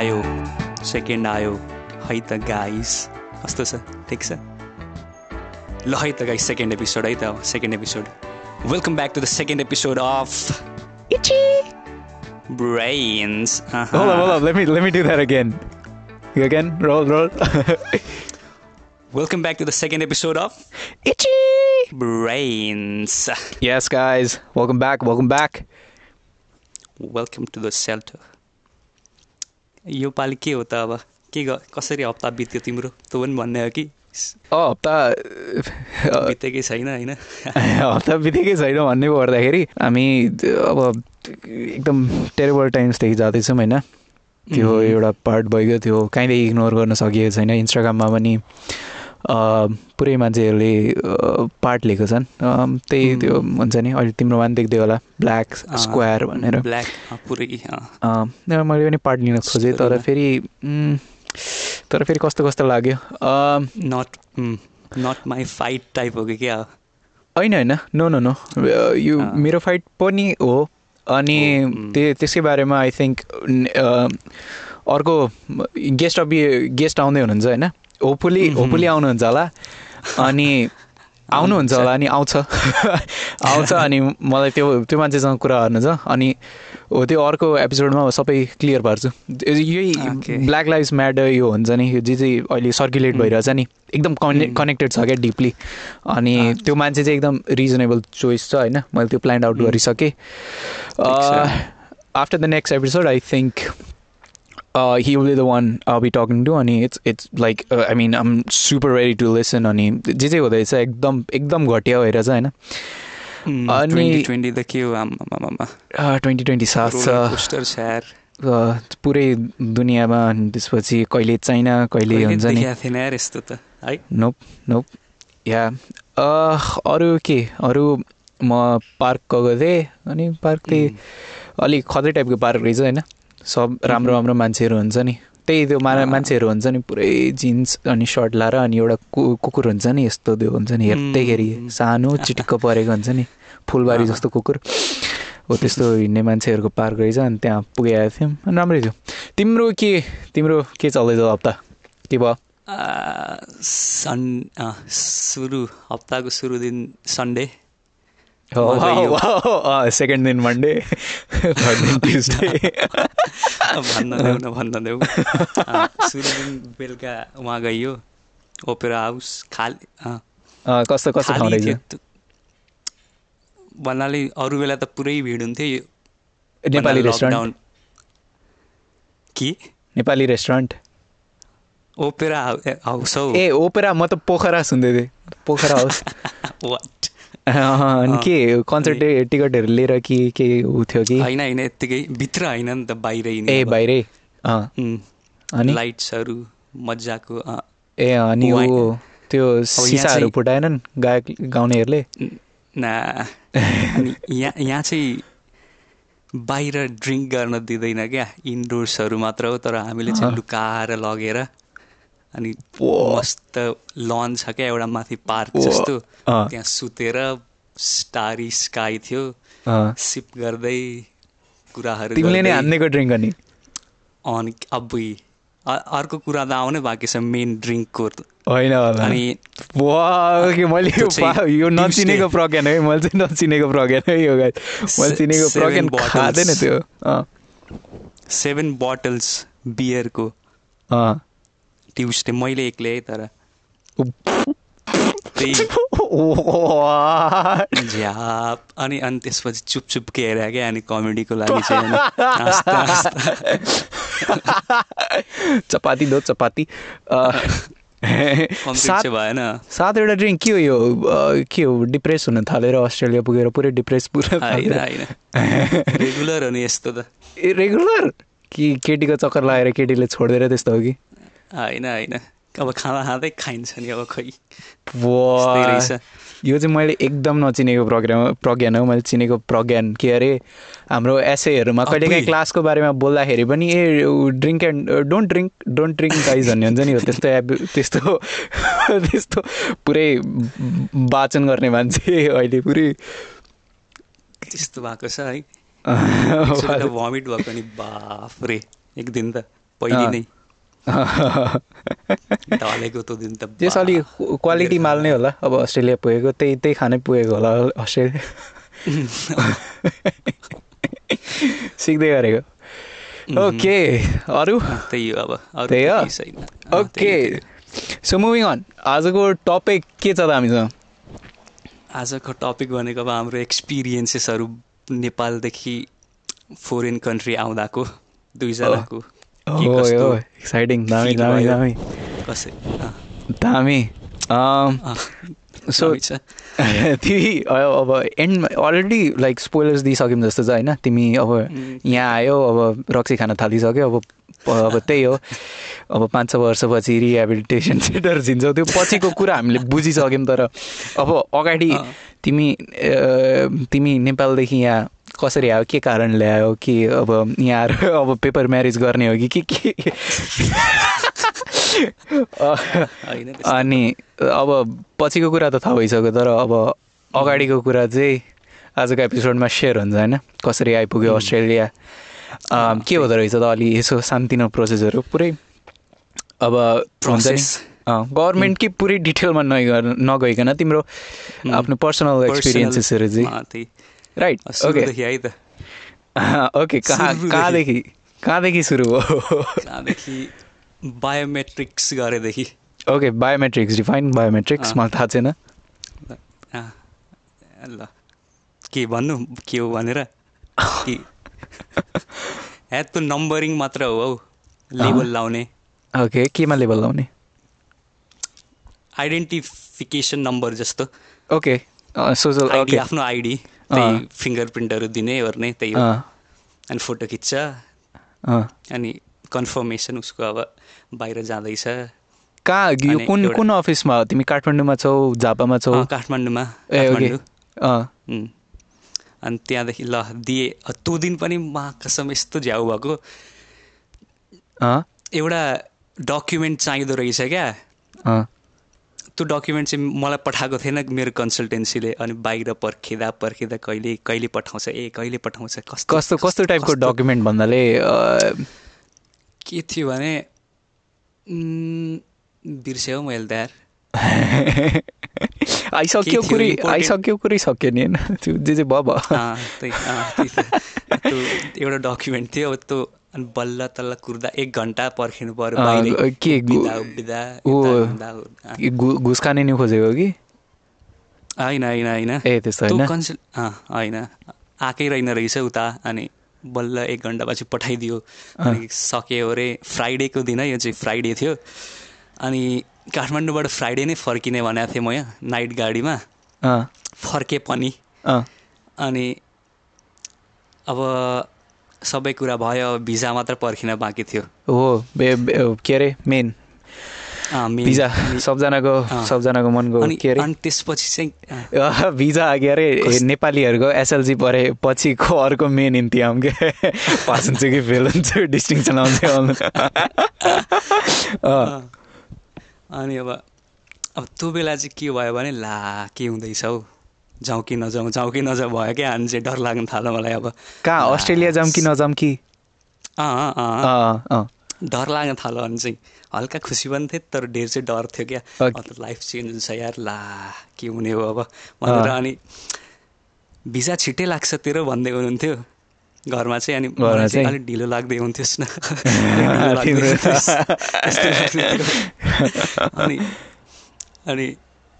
आयो सेकेन्ड आयो है त गाइस कस्तो छ ठिक छ ल है त गाइस सेकेन्ड एपिसोड है त अब second episode welcome back to the second episode of Itchy Brains Hold on, hold on. Let me let me do that again. Again, roll, roll. Welcome back to the second episode of Itchy. Brains Yes, guys. Welcome back. Welcome back. Welcome to the shelter यो पालि के हो त अब? के कसरी हप्ता बित्यो तिम्रो? तँ पनि भन्ने हो कि? हप्ता बितेकै छैन होइन? हप्ता बितेकै छैन भन्ने पर्दाखेरि हामी अब एकदम टेरेबल टाइम्सदेखि जाँदैछौँ होइन? त्यो एउटा पार्ट भइगयो त्यो कहीँले इग्नोर गर्न सकिएको छैन। इन्स्टाग्राममा पनि पुरै मान्छेहरूले पार्ट लिएको छन्। त्यही त्यो हुन्छ नि अहिले तिम्रोमा पनि देख्दै होला ब्ल्याक स्क्वायर भनेर। ब्ल्याक पुरै मैले पनि पार्ट लिन खोजेँ तर। फेरि तर फेरि कस्तो कस्तो लाग्यो? Not not my fight type हो कि क्या? होइन होइन। नो नो नो यो। मेरो फाइट पनि हो अनि उम्। त्यो त्यसकै बारेमा आई थिङ्क अर्को गेस्ट अफ गेस्ट आउँदै हुनुहुन्छ होइन? होपफुली होपफुली आउनुहुन्छ होला अनि आउनुहुन्छ होला अनि आउँछ आउँछ अनि मलाई त्यो त्यो मान्छेसँग कुरा गर्नु छ अनि हो त्यो अर्को एपिसोडमा सबै क्लियर पार्छु. यही ब्ल्याक लाइफ म्याटर यो हुन्छ नि यो जे चाहिँ अहिले सर्कुलेट. भइरहेछ नि एकदम कने. कनेक्टेड छ क्या डिपली अनि। त्यो मान्छे चाहिँ एकदम रिजनेबल चोइस छ होइन मैले त्यो प्लान आउट. गरिसकेँ। After the next episode I think he will the one be talking to अनि it's it's like I mean I'm super ready to listen अनि जे चाहिँ हुँदैछ एकदम एकदम घटिया भइरहेछ होइन अनि- ट्वेन्टी ट्वेन्टी त के हो आमामामा ट्वेन्टी ट्वेन्टी सात छ पुरै दुनियाँमा अनि त्यसपछि कहिले चाइना कहिले हुन्छ नि यस्तो त है नोप नोप या अरू के अरू म पार्क गएको थिएँ अनि पार्क त्यही अलिक खतरै टाइपको पार्क रहेछ होइन सब राम्रो राम्रो मान्छेहरू हुन्छ नि त्यही त्यो मा। मान्छेहरू हुन्छ नि पुरै जिन्स अनि सर्ट लाएर अनि एउटा कु कुकुर हुन्छ नि यस्तो त्यो हुन्छ नि हेर्दैखेरि. सानो चिटिक्क परेको हुन्छ नि फुलबारी। जस्तो कुकुर हो त्यस्तो हिँड्ने मान्छेहरूको पार्क रहेछ अनि त्यहाँ पुगेको थियौँ अनि राम्रै थियो तिम्रो के तिम्रो के चल्दैछ हप्ता के भयो सन सुरु हप्ताको सुरु दिन सन्डे सेकेन्ड दिन मन्डे थर्ड दिन ट्युसडे भन्न देऊ न भन्न देऊ सुरु दिन बेलुका उहाँ गइयो ओपेरा हाउस खाली कस्तो कस्तो ठाउँ खाली रहेछ भन्नाले अरू बेला त पुरै भिड हुन्थ्यो यो नेपाली रेस्टुरेन्ट के? नेपाली रेस्टुरेन्ट ओपेरा हाउस हौ। ए ओपेरा म त पोखरा सुन्दै थिएँ। पोखरा हाउस अनि। के कन्सर्ट टिकटहरू लिएर कि के उ थियो कि? होइन होइन यत्तिकै भित्र होइन नि त बाहिरै ए। बाहिरै? अनि? लाइट्सहरू मजाको ए अनि त्यो सिसाहरू फुटाएनन् गायक गाउनेहरूले? ना। यहाँ यहाँ चाहिँ बाहिर ड्रिङ्क गर्न दिँदैन क्या। इन्डोर्सहरू मात्र हो तर हामीले चाहिँ। लुकाएर लगेर अनि। मस्त लन छ क्या एउटा माथि पार्क। जस्तो। त्यहाँ सुतेर स्टारी स्काई थियो। सिप गर्दै कुराहरू तिमीले नै। हान्नेको ड्रिङ्क अनि अनि अबुई अर्को कुरा त आउनै बाँकी छ मेन ड्रिङ्कको होइन अनि मैले यो नचिनेको। प्रज्ञान है मैले चाहिँ नचिनेको प्रज्ञान है यो। मैले चिनेको प्रज्ञान। खाँदैन त्यो सेभेन बोटल्स बियरको अँ। ट्युसडे मैले एक्लै है तर। झ्याप अनि अनि त्यसपछि चुप चुप के हेरे क्या अनि कमेडीको लागि चाहिँ चपाती दो चपाती। भएन। सातवटा ड्रिङ्क के हो यो? के हो? डिप्रेस हुन थालेर अस्ट्रेलिया पुगेर पुरै डिप्रेस पुरा होइन रेगुलर हो नि यस्तो त। ए रेगुलर कि केटीको चक्कर लगाएर केटीले छोडिदिएर त्यस्तो हो कि? होइन होइन। अब खाँदा खाँदै खाइन्छ नि अब खै वाह। यस्तै रहेछ। यो चाहिँ मैले एकदम नचिनेको प्रोग्राम प्रज्ञान हो। मैले चिनेको प्रज्ञान के अरे हाम्रो एसेहरूमा कहिले काहीँ अबुई। क्लासको बारेमा बोल्दाखेरि पनि a drink and don't drink don't drink guys भन्ने हुन्छ नि हो। त्यस्तो एब त्यस्तो त्यस्तो पुरै वाचन गर्ने मान्छे अहिले पुरै। त्यस्तो भएको छ है। भमिट भएको नि बाफ रे एक दिन त पहिले। नै। त्यो दिन त त्यस अलिक क्वालिटी माल नै होला। अब अस्ट्रेलिया पुगेको त्यही त्यही खानै पुगेको होला अस्ट्रेलिया। सिक्दै गरेको। ओके अरू? त्यही हो अब। त्यही हो? ओके। सो मुभिङ अन आजको टपिक के छ त हामीसँग। आजको टपिक भनेको अब हाम्रो एक्सपिरियन्सेसहरू नेपालदेखि फोरेन कन्ट्री आउँदाको दुईजनाको। एक्साइटिङ दामी दामी? दामी। कसै? दामी। छ। तिमी अब एन्ड अलरेडी लाइक स्पोइलर्स दिइसक्यौँ जस्तो छ होइन? तिमी अब यहाँ आयो अब रक्सी खान थालिसक्यो अब अब त्यही हो। अब पाँच छ वर्षपछि रिहेबिलिटेसन सेन्टर झिन्छौ। त्यो पछिको कुरा हामीले बुझिसक्यौँ तर अब अगाडि। तिमी तिमी नेपालदेखि यहाँ कसरी आयो? के कारणले आयो? कि अब यहाँ अब पेपर म्यारेज गर्ने हो कि के के। अनि अब पछिको कुरा त थाहा भइसक्यो तर अब अगाडिको कुरा चाहिँ आजको एपिसोडमा सेयर हुन्छ होइन? कसरी आइपुग्यो अस्ट्रेलिया? के हुँदो रहेछ त अलि यसो सानतिनो प्रोसेसहरू पुरै अब हुन्छ नि. गभर्मेन्टकै पुरै डिटेलमा नगइ नगइकन तिम्रो आफ्नो पर्सनल एक्सपिरियन्सेसहरू चाहिँ। राइट ओके है त ओके कहाँ। कहाँदेखि कहाँदेखि सुरु हो कहाँदेखि बायोमेट्रिक्स गरेदेखि ओके बायोमेट्रिक्स डिफाइन बायोमेट्रिक्स। मलाई थाहा छैन ल के भन्नु के हो भनेर कि ह्याड त नम्बरिङ मात्र हो हौ लेबल लाउने ओके केमा लेभल लाउने आइडेन्टिफिकेसन नम्बर जस्तो ओके सोसल आफ्नो आइडी। त्यही फिङ्गर प्रिन्टहरू दिने ओर्ने त्यही हो अनि फोटो खिच्छ। अनि कन्फर्मेसन उसको अब बाहिर जाँदैछ कहाँ यो कुन कुन अफिसमा तिमी काठमाडौँमा छौ झापामा छौ काठमाडौँमा. अनि त्यहाँदेखि ल दिए त्यो दिन पनि मा कसम यस्तो झ्याउ भएको एउटा डकुमेन्ट चाहिँदो रहेछ क्या अँ त्यो डकुमेन्ट चाहिँ मलाई पठाएको थिएन मेरो कन्सल्टेन्सीले अनि बाहिर पर्खिँदा पर्खिँदा कहिले कहिले पठाउँछ ए कहिले पठाउँछ कस्तो कस्तो कस्तो टाइपको डकुमेन्ट भन्नाले के थियो भने बिर्स्यो मैले त यार। आइसक्यो कुरै? आइसक्यो कुरै सक्यो नि होइन? त्यो जे जे भयो भयो। एउटा डकुमेन्ट थियो अब त्यो अनि बल्ल तल्ल कुर्दा एक घन्टा पर्खिनु पर्यो के घुस खाने नि खोजेको कि? होइन होइन होइन। ए त्यस्तो त्यो होइन। होइन। आएकै रहेन रहेछ उता अनि बल्ल एक घन्टापछि पठाइदियो। अनि सक्यो अरे फ्राइडेको दिन है यो चाहिँ फ्राइडे थियो। अनि काठमाडौँबाट फ्राइडे नै फर्किने भनेको थिएँ म यहाँ नाइट गाडीमा। फर्केँ पनि। अनि अब सबै कुरा भयो भिजा मात्र पर्खिन बाँकी थियो। हो के अरे मेन। भिजा सबजनाको। सबजनाको मनको के अरे? अनि त्यसपछि चाहिँ भिजा के अरे नेपालीहरूको एसएलजी परे पछिको अर्को मेन इन्तिहाम के? पास हुन्छ कि फेल हुन्छ डिस्टिङसन अँ। अनि अब अब त्यो बेला चाहिँ के भयो भने ला के हुँदैछ हौ? जाउँ कि नजाउँ जाउँ कि नजाउँ भयो क्या अनि चाहिँ डर लाग्न थाल्यो मलाई अब कहाँ अस्ट्रेलिया जाऊँ कि नजाऊँ कि। डर लाग्न थाल्यो अनि चाहिँ हल्का खुसी पनि थियो तर धेर चाहिँ डर थियो क्या ओके। अब त लाइफ चेन्ज हुन्छ यार ला के हुने हो अब भनेर। अनि भिजा छिट्टै लाग्छ तेरो भन्दै हुनुहुन्थ्यो घरमा चाहिँ अनि मलाई चाहिँ? अलिक ढिलो लाग्दै हुन्थ्योस् न। अनि अनि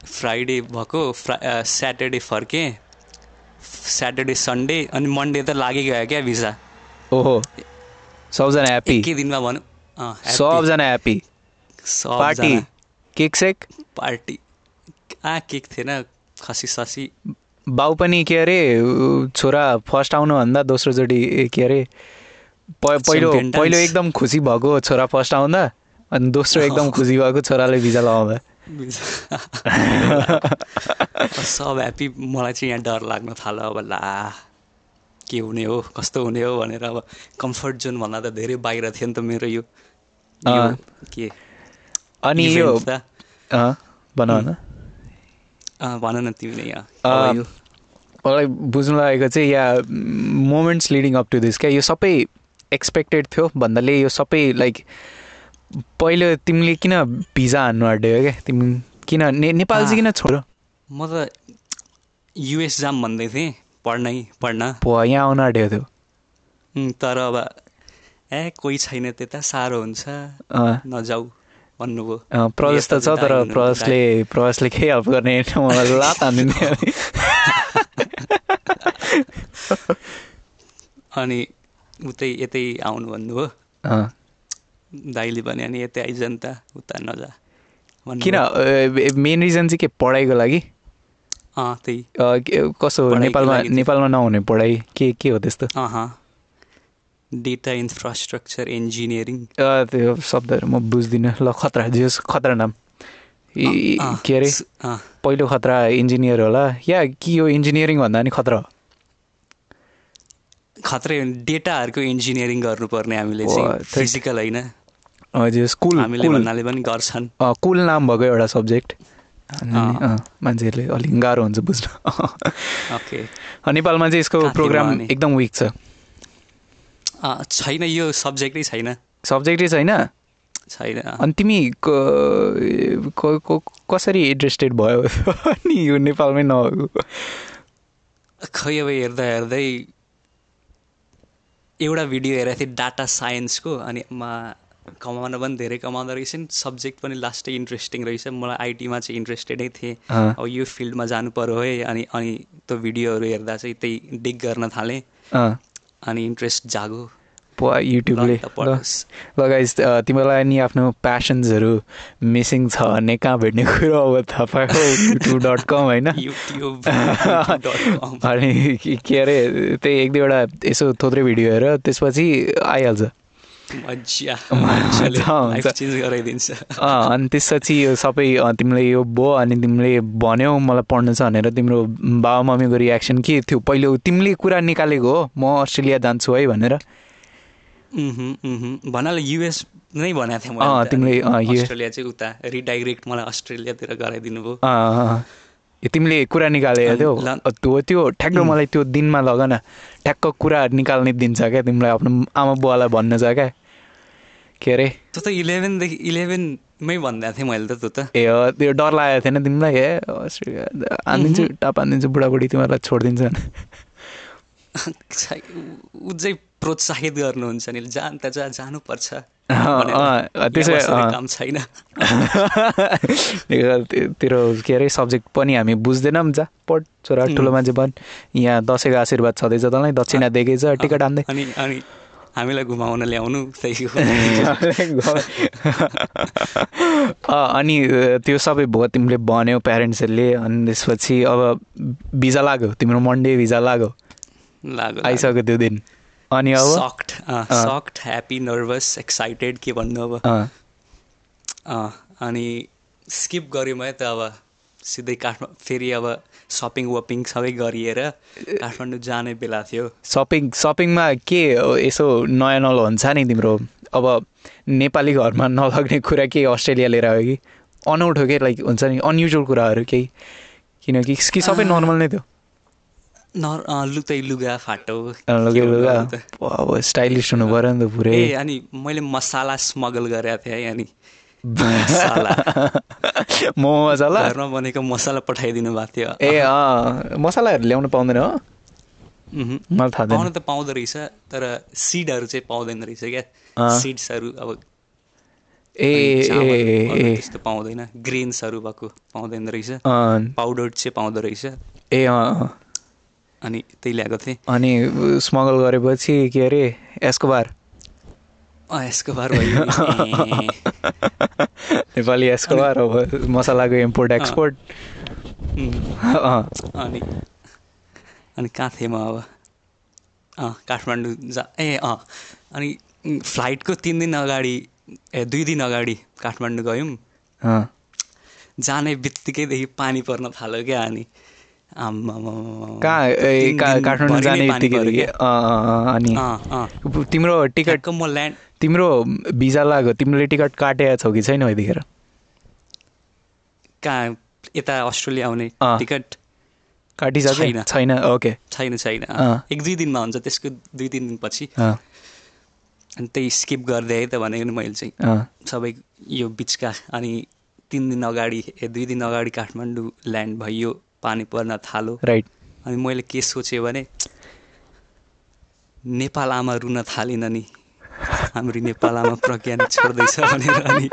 फ्राइडे भएको फ्रा स्याटरडे फर्केँ। स्याटरडे सन्डे अनि मन्डे त लागिगयो क्या भिजा ओहो। सबजना ह्याप्पी एकै दिनमा भनौँ। सबजना ह्याप्पी पार्टी केक सेक पार्टी आ केक थिएन खसी ससी। बाउ पनि के अरे छोरा फर्स्ट आउनुभन्दा दोस्रोचोटि के अरे प- पहिलो। पहिलो एकदम खुसी भएको छोरा फर्स्ट आउँदा अनि दोस्रो एकदम खुसी भएको छोराले भिजा लगाउँदा। सब ह्याप्पी मलाई चाहिँ यहाँ डर लाग्न थाल्यो अब ला के हुने हो कस्तो हुने हो भनेर अब कम्फर्ट जोन भन्दा त धेरै बाहिर थियो नि त मेरो यो। के अनि यो भन भन न तिमीले यहाँ मलाई बुझ्नु लागेको चाहिँ या moments leading up to this क्या? यो सबै एक्सपेक्टेड थियो भन्दाले यो सबै लाइक पहिलो तिमीले किन भिजा हान्नु आँट्यो क्या? तिमी किन ने नेपाल चाहिँ किन छोड म त युएस जाम भन्दै थिएँ पढ्नै पढ्न। पो यहाँ आउनु आँटेको थियो तर अब ए कोही छैन त्यता साह्रो हुन्छ। नजाऊ भन्नुभयो। प्रवेश त छ तर प्रवेशले प्रवेशले केही हेल्प गर्ने मलाई लात हानिदिने अनि उतै यतै आउनु भन्नुभयो। दाइले भने अनि यतै आइज नि त उता नजा। किन? मेन रिजन चाहिँ के? पढाइको लागि? अँ त्यही। कसो नेपालमा नेपालमा नहुने पढाइ के के हो त्यस्तो? अँ डेटा इन्फ्रास्ट्रक्चर इन्जिनियरिङ त्यो शब्दहरू म बुझ्दिनँ। ल खतरा जेस खतरा नाम। के अरे? पहिलो खतरा इन्जिनियर होला। या कि यो इन्जिनियरिङ भन्दा नि खतरा हो? खत्रै डेटाहरूको इन्जिनियरिङ गर्नुपर्ने हामीले चाहिँ। फिजिकल होइन। हजुर कुल हामीले भन्नाले पनि गर्छन्। अँ, कुल नाम भएको एउटा सब्जेक्ट। मान्छेहरूले अलिक गाह्रो हुन्छ बुझ्न। ओके। नेपालमा चाहिँ यसको प्रोग्राम? एकदम विक छ। छैन यो सब्जेक्टै छैन। सब्जेक्टै छैन? छैन। अनि तिमी क- क- क- कसरी इन्ट्रेस्टेड भयो? अनि यो नेपालमै नभएको। खै अब हेर्दा हेर्दै एउटा भिडियो हेरेको थिएँ डाटा साइन्सको अनि मा कमाउन पनि धेरै कमाउँदो रहेछ नि। सब्जेक्ट पनि लास्टै इन्ट्रेस्टिङ रहेछ। मलाई आइटीमा चाहिँ इन्ट्रेस्टेडै थिएँ। अब यो फिल्डमा जानु पऱ्यो है। अनि अनि त्यो भिडियोहरू हेर्दा चाहिँ त्यही डिग गर्न थालेँ। अनि इन्ट्रेस्ट जागो। युट्युबले ल। त पढोस्। ल गाइस तिमीलाई नि आफ्नो प्यासन्सहरू मिसिङ छ भने कहाँ भेट्ने कुरो अब थाहा पायो युट्युब डट कम होइन। अनि के अरे त्यही एक दुईवटा यसो थोत्रै भिडियो हेर। त्यसपछि आइहाल्छ। अनि त्यसपछि यो सबै तिमीले यो भयो अनि तिमीले भन्यौ मलाई पढ्नु छ भनेर तिम्रो बाबा मम्मीको रियाक्सन के थियो पहिलो तिमीले कुरा निकालेको हो म अस्ट्रेलिया जान्छु है भनेर। भन्नाले युएस नै भनेको थिएँ मैले। तिमीले, अस्ट्रेलिया चाहिँ उता रिडाइरेक्ट मलाई अस्ट्रेलियातिर गराइदिनु भयो तिमीले कुरा निकालेको थियो त्यो त्यो ठ्याक्क मलाई त्यो दिनमा लग न ठ्याक्क कुरा निकाल्ने दिन्छ क्या तिमीलाई आफ्नो आमा बुवालाई भन्नु छ क्या के अरे त्यो त इलेभेनदेखि इलेभेनमै भन्दै थिएँ मैले त त ए अँ, त्यो डर लागेको थिएन तिमीलाई ए हानिदिन्छु टाप हानिदिन्छु बुढाबुढी तिमीहरूलाई छोडिदिन्छ चाहिँ प्रोत्साहित गर्नुहुन्छ नि जान त जा जानुपर्छ त्यसो। काम छैन तेरो के अरे सब्जेक्ट पनि हामी बुझ्दैनौँ जा पढ छोरा ठुलो मान्छे बन यहाँ दसैँको आशीर्वाद छँदैछ तँलाई दक्षिणा दिएकै छ टिकट हान्दै अनि अनि हामीलाई घुमाउन ल्याउनु अनि त्यो सबै भयो तिमीले भन्यौ प्यारेन्ट्सहरूले अनि त्यसपछि अब भिजा लाग्यो तिम्रो मन्डे भिजा लाग्यो। लाग्यो आइसक्यो त्यो दिन। अनि अब? Shocked shocked happy nervous excited के भन्नु अब? अनि स्किप गऱ्यो मैले त अब सिधै काठमा फेरि अब सपिङ वपिङ सबै गरिएर काठमाडौँ जाने बेला थियो। सपिङ सपिङमा के यसो नयाँ नलो हुन्छ नि तिम्रो? अब नेपाली घरमा नलग्ने कुरा केही अस्ट्रेलिया लिएर आयो कि? अनौठो के लाइक हुन्छ नि अनयुजुअल कुराहरू केही? किनकि कि सबै। नर्मल नै थियो। नर लुतै लुगा फाटो। लगे। अब स्टाइलिस हुनु पऱ्यो नि त पुरै। अनि मैले मसाला स्मगल गरेको थिएँ है अनि मसाला। मोमो मसला? घरमा बनेको मसाला पठाइदिनु भएको थियो। ए अँ मसलाहरू ल्याउनु पाउँदैन हो। मलाई थाहा पाउन त पाउँदो रहेछ तर सिडहरू चाहिँ पाउँदैन रहेछ क्या। सिड्सहरू अब ए ए त्यस्तो पाउँदैन। ग्रेन्सहरू भएको पाउँदैन रहेछ। पाउडर चाहिँ पाउँदो रहेछ। ए अँ अनि त्यही ल्याएको थिएँ। अनि स्मगल गरेपछि के अरे एस्कोबार अँ यसको बार भयो ए, नेपाली एस्कोबार अब मसलाको इम्पोर्ट एक्सपोर्ट अनि अनि कहाँ थिएँ म अब? अँ काठमाडौँ जा ए अँ अनि उम्, फ्लाइटको तिन दिन अगाडि ए दुई दिन अगाडि काठमाडौँ गयौँ। जाने बित्तिकैदेखि पानी पर्न थाल्यो क्या अनि। अनि? तिम्रो टिकट ठ्याक्क म ल्यान्ड तिम्रो भिजा लाग्यो तिमीले टिकट काटेका छौ कि छैन यतिखेर कहाँ यता अस्ट्रेलिया आउने। टिकट? काटिसक्यो? छैन। छैन ओके छैन छैन। एक दुई दिनमा हुन्छ त्यसको दुई तिन दिनपछि अनि त्यही स्किप गरिदिएँ है त भनेको नि मैले चाहिँ। सबै यो बिचका अनि तिन दिन अगाडि ए दुई दिन अगाडि काठमाडौँ ल्यान्ड भइयो पानी पर्न थाल्यो। राइट अनि मैले के सोचेँ भने नेपाल आमा रुन थालिन नि। हाम्री नेपाल आमा प्रज्ञा नि छोड्दैछ भनेर अनि।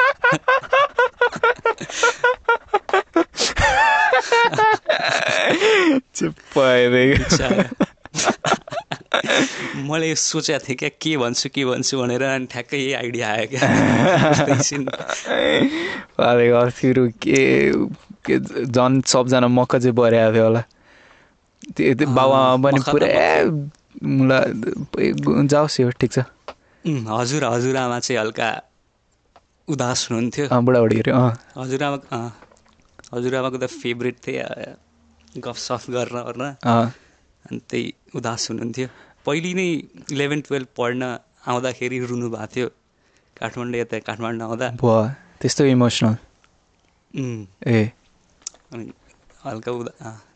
मैले सोचेको थिएँ क्या के भन्छु के भन्छु भनेर अनि ठ्याक्कै यही आइडिया आयो क्या। अस्तिहरू के झन् सबजना मक्क चाहिँ परिआएको थियो होला। त्यो बाबुआमा पनि पुरै ल जाओस् यो ठिक छ। हजुर हजुरआमा चाहिँ हल्का उदास हुनुहुन्थ्यो। बुढाबुढीहरू हजुरआमा हजुरआमाको त फेभरेट थिएँ गफसफ गर्न ओर्न। अनि त्यही उदास हुनुहुन्थ्यो। पहिले नै इलेभेन टुवेल्भ पढ्न आउँदाखेरि रुनु भएको थियो। काठमाडौँ यता काठमाडौँ आउँदा। भयो त्यस्तो इमोसनल। ए। अनि हल्का उदा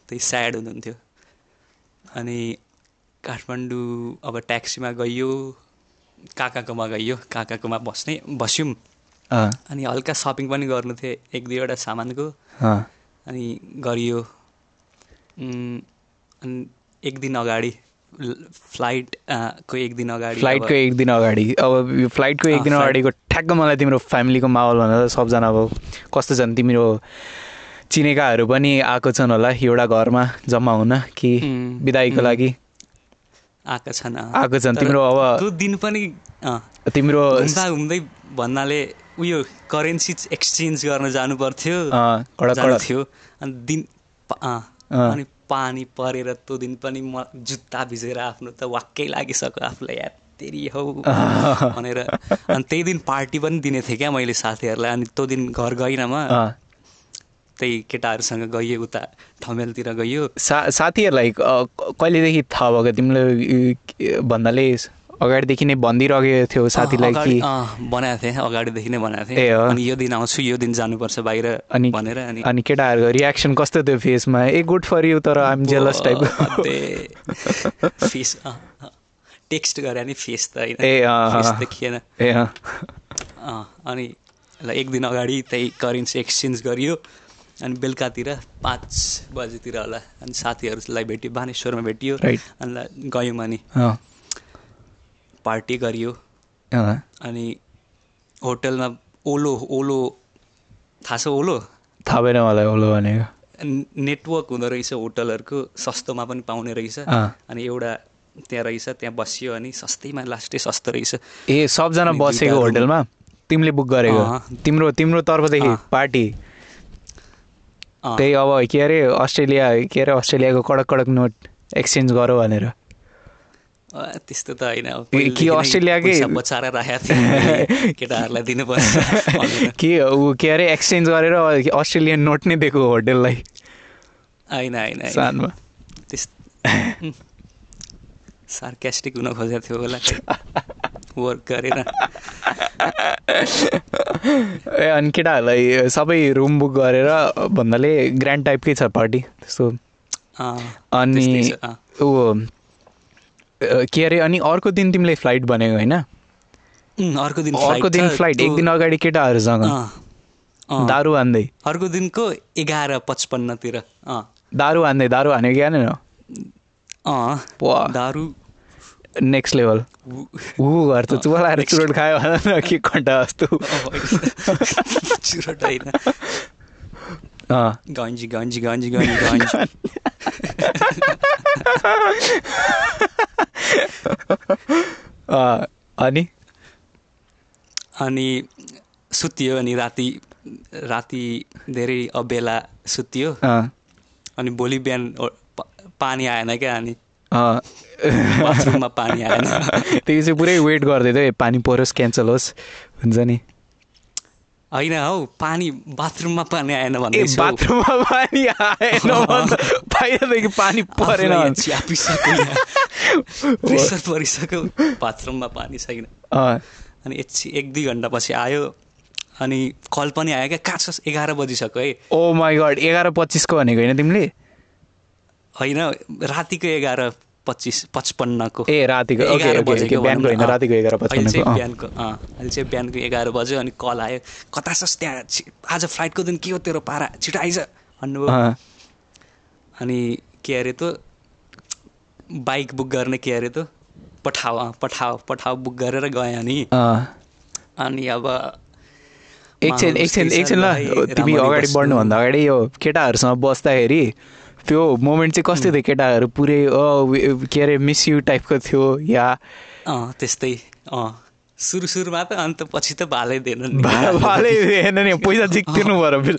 त्यही स्याड हुनुहुन्थ्यो। अनि काठमाडौँ अब ट्याक्सीमा गइयो। काकाकोमा गइयो काकाकोमा बस्ने बस्यौँ। अनि हल्का सपिङ पनि गर्नु थियो एक दुईवटा सामानको। अनि गरियो। अनि एक दिन अगाडि फ्लाइट को एक दिन अगाडि फ्लाइटको एक दिन अगाडि। अब यो फ्लाइटको एक दिन अगाडिको ठ्याक्क मलाई तिम्रो फ्यामिलीको माहौल भन्दा त सबजना अब कस्तो छन् तिम्रो चिनेकाहरू पनि आएको छन् होला एउटा घरमा जम्मा हुन कि बिदाईको लागि? आएका छन्। आएको तिम्रो अब त्यो दिन पनि तिम्रो घुम्दा भन्नाले उयो करेन्सी एक्सचेन्ज गर्न जानु पर्थ्यो थियो अनि दिन। अनि पानी परेर त्यो दिन पनि म जुत्ता भिजेर आफ्नो त वाक्कै लागिसक्यो आफूलाई याद तेरि हौ। भनेर। अनि त्यही दिन पार्टी पनि दिने थिएँ क्या मैले साथीहरूलाई। अनि त्यो दिन घर गइनँ म। त्यही केटाहरूसँग गइयो उता ठमेलतिर गइयो। सा साथीहरूलाई कहिलेदेखि थाहा भएको तिमीले भन्नाले अगाडिदेखि नै भनिदिइरहेको थियो साथीलाई कि? बनाएको थिएँ अगाडिदेखि नै बनाएको थिएँ? अनि यो दिन आउँछु यो दिन जानुपर्छ बाहिर अनि भनेर अनि अनि केटाहरूको रियाक्सन कस्तो थियो फेसमा? ए गुड फर यु तर आइम जेलस टाइपको फेस टेक्स्ट गरे नि फेस त होइन। ए। देखिएन ए अनि ल एक दिन अगाडि त्यही करेन्सी एक्सचेन्ज गरियो। अनि बेलुकातिर पाँच बजीतिर होला। अनि साथीहरूलाई भेट्यो बानेश्वरमा भेटियो. अनि गयौँ अनि। पार्टी गरियो। अनि होटलमा ओलो ओलो थाहा छ ओलो? थाहा भएन मलाई ओलो भनेको। नेटवर्क हुँदो रहेछ होटलहरूको सस्तोमा पनि पाउने रहेछ। अनि एउटा त्यहाँ रहेछ त्यहाँ बसियो अनि सस्तैमा लास्टै सस्तो रहेछ। ए सबजना बसेको होटलमा? तिमीले बुक गरेको। तिम्रो तिम्रो तर्फदेखि। पार्टी? त्यही अब के अरे अस्ट्रेलिया के अरे अस्ट्रेलियाको कडक कडक नोट एक्सचेन्ज गरौ भनेर। त्यस्तो त होइन। कि अस्ट्रेलियाकै- बचाएर राखेको थिएँ केटाहरूलाई दिनुपर्छ। के ऊ के अरे एक्सचेन्ज गरेर अस्ट्रेलियन नोट नै दिएको होटललाई। होइन होइन। सानमा। त्यस सार्केस्टिक हुन खोजेको थियो होला वर्क गरेर ए अनि केटाहरूलाई सबै रुम बुक गरेर भन्नाले ग्रान्ड टाइपकै छ पार्टी त्यस्तो। अनि। ऊ के अरे अनि अर्को दिन तिमीले फ्लाइट भनेको होइन? अर्को दिन अर्को दिन फ्लाइट एक दिन अगाडि केटाहरूसँग। दारू हान्दै अर्को दिनको एघार पचपन्नतिर दारू हान्दै दारू हानेको क्या। दारू नेक्स्ट लेभल उ- ऊ घर त चुलाएर चुरोट खायो भन न के घन्टा जस्तो चुरोट होइन गन्जी गन्जी गन्जी गन्जी गन्जी अनि अनि सुत्यो अनि राति राति धेरै अबेला सुत्यो अनि भोलि बिहान पानी आएन क्या अनि। बाथरुममा पानी आएन। त्यो चाहिँ पुरै वेट गर्दै थियो। पानी परोस् क्यान्सल होस्। हुन्छ नि। होइन हौ पानी बाथरुममा पानी आएन हौ। बाथरुममा पानी आएन बाहिरदेखि पानी परेन। च्यापिसक्यो। प्रेसर परिसक्यो। बाथरुममा पानी छैन। अनि एकछिन एक दुई घन्टापछि आयो। अनि कल पनि आयो क्या कहाँ छ एघार बजिसक्यो है। ओ माई गड एघार पच्चिसको भनेको होइन तिमीले? होइन रातिको एघार। पच्चिस पचपन्नको। ए रातिको बिहानको अहिले चाहिँ बिहानको अँ अहिले चाहिँ बिहानको एघार बज्यो अनि कल आयो। कता छस् त्यहाँ? आज फ्लाइटको दिन के हो तेरो पारा? छिटो आइज भन्नुभयो। अनि के अरे त बाइक बुक गर्ने के अरे त पठाऊ अँ, पठाऊ पठाऊ बुक गरेर गएँ अनि। अनि अब एकछिन एकछिन एकछिन ल तिमी अगाडि। बढ्नुभन्दा अगाडि यो केटाहरूसँग बस्दाखेरि त्यो मोमेन्ट चाहिँ कस्तो थियो केटाहरू? पुरै के अरे मिस यु टाइपको थियो या? अँ त्यस्तै अँ। सुरु सुरुमा त अन्त पछि त भालै दिएन नि। भाले हेर्न नि पैसा चाहिँ तिर्नु पऱ्यो बिल।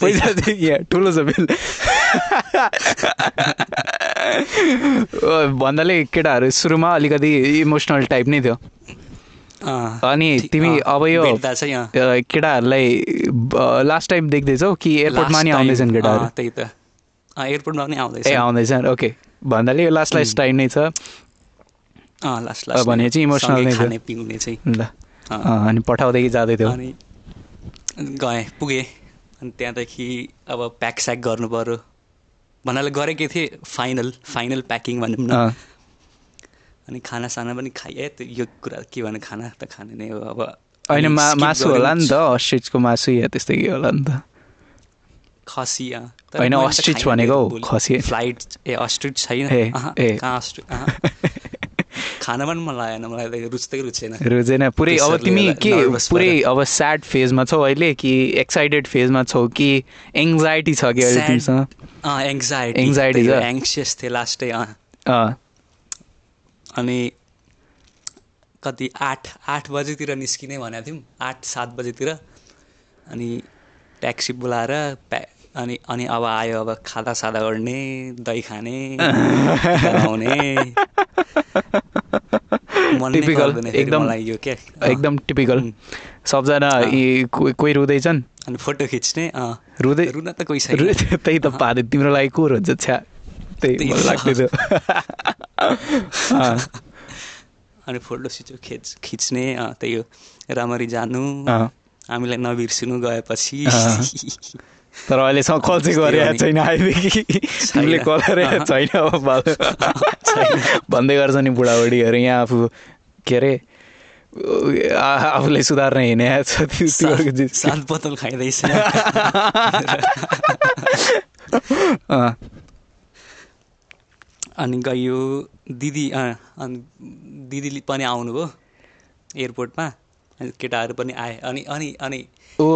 पैसा चाहिँ यहाँ ठुलो छ बिल। अ, भन्नाले केटाहरू सुरुमा अलिकति इमोसनल टाइप नै थियो। अनि तिमी अब यो केटाहरूलाई लास्ट टाइम देख्दैछौ कि एयरपोर्टमा नि आउँदैछन् केटाहरू? त्यही त। एयरपोर्टमा पनि आउँदैछ। ए आउँदैछन् ओके। भन्नाले यो लास्ट लास्ट टाइम नै छ। अँ लास्ट लास्ट भने चाहिँ emotional नै। खाने पिउने चाहिँ। ल। अनि पठाउँदै जाँदै थियो। अनि गएँ पुगेँ। अनि त्यहाँदेखि अब प्याक स्याक गर्नु पऱ्यो भन्नाले गरेकै थिएँ। फाइनल फाइनल प्याकिङ भनौँ न अनि खानासाना पनि खाएँ। यो कुरा के भने खाना त खाने नै हो। अब होइन मा मासु। होला नि त। अस्ट्रिचको मासु या त्यस्तै के होला नि त। खसी होइन, खाइनँ भनेको। खसी। फ्लाइट ए अस्ट्रिच छैन ए। कहाँ अस्ट्रिच अहँ। खान पनि मन लागेन मलाई त रुच्दै रुचेन रुचेन पुरै अब तिमी के पुरै। अब स्याड फेजमा छौ अहिले कि एक्साइटेड फेजमा छौ कि एङ्जाइटी छ कि अहिले तिमीसँग एङ्जाइटी Anxiety छ? एङ्सियस थिएँ लास्टै अनि कति आठ आठ बजीतिर निस्किने भनेको थियौँ आठ सात बजीतिर अनि ट्याक्सी बोलाएर प्या अनि अनि अब आयो अब खाँदा सादा गर्ने दही खाने आउने फेरि एकदम- यो क्या अँ, एकदम टिपिकल सबजना। यी को- कोही रुँदैछन् अनि फोटो खिच्ने रुँदै रुन त कोही छैन। त्यही त पारे तिम्रो लागि को हुन्छ छ्या? त्यही त्यही मलाई त। लाग्दै थियो अँ, अनि फोटो सिचो खिच खिच्ने त्यही हो। राम्ररी जानु। हामीलाई नबिर्सिनु गएपछि। तर अहिलेसम्म कल चाहिँ गरे अनि- छैन आएदेखि तिमीले कल गरे अहँ। छैन भन्दै गर्छ नि बुढाबुढीहरू यहाँ आफू के अरे आफूलाई सुधार्न हिँडे छ त्यो- सात बोतल खाइँदैछ। अनि गयो दिदी अनि दिदी पनि आउनुभयो एयरपोर्टमा। अनि केटाहरू पनि आए। अनि अनि अनि ओ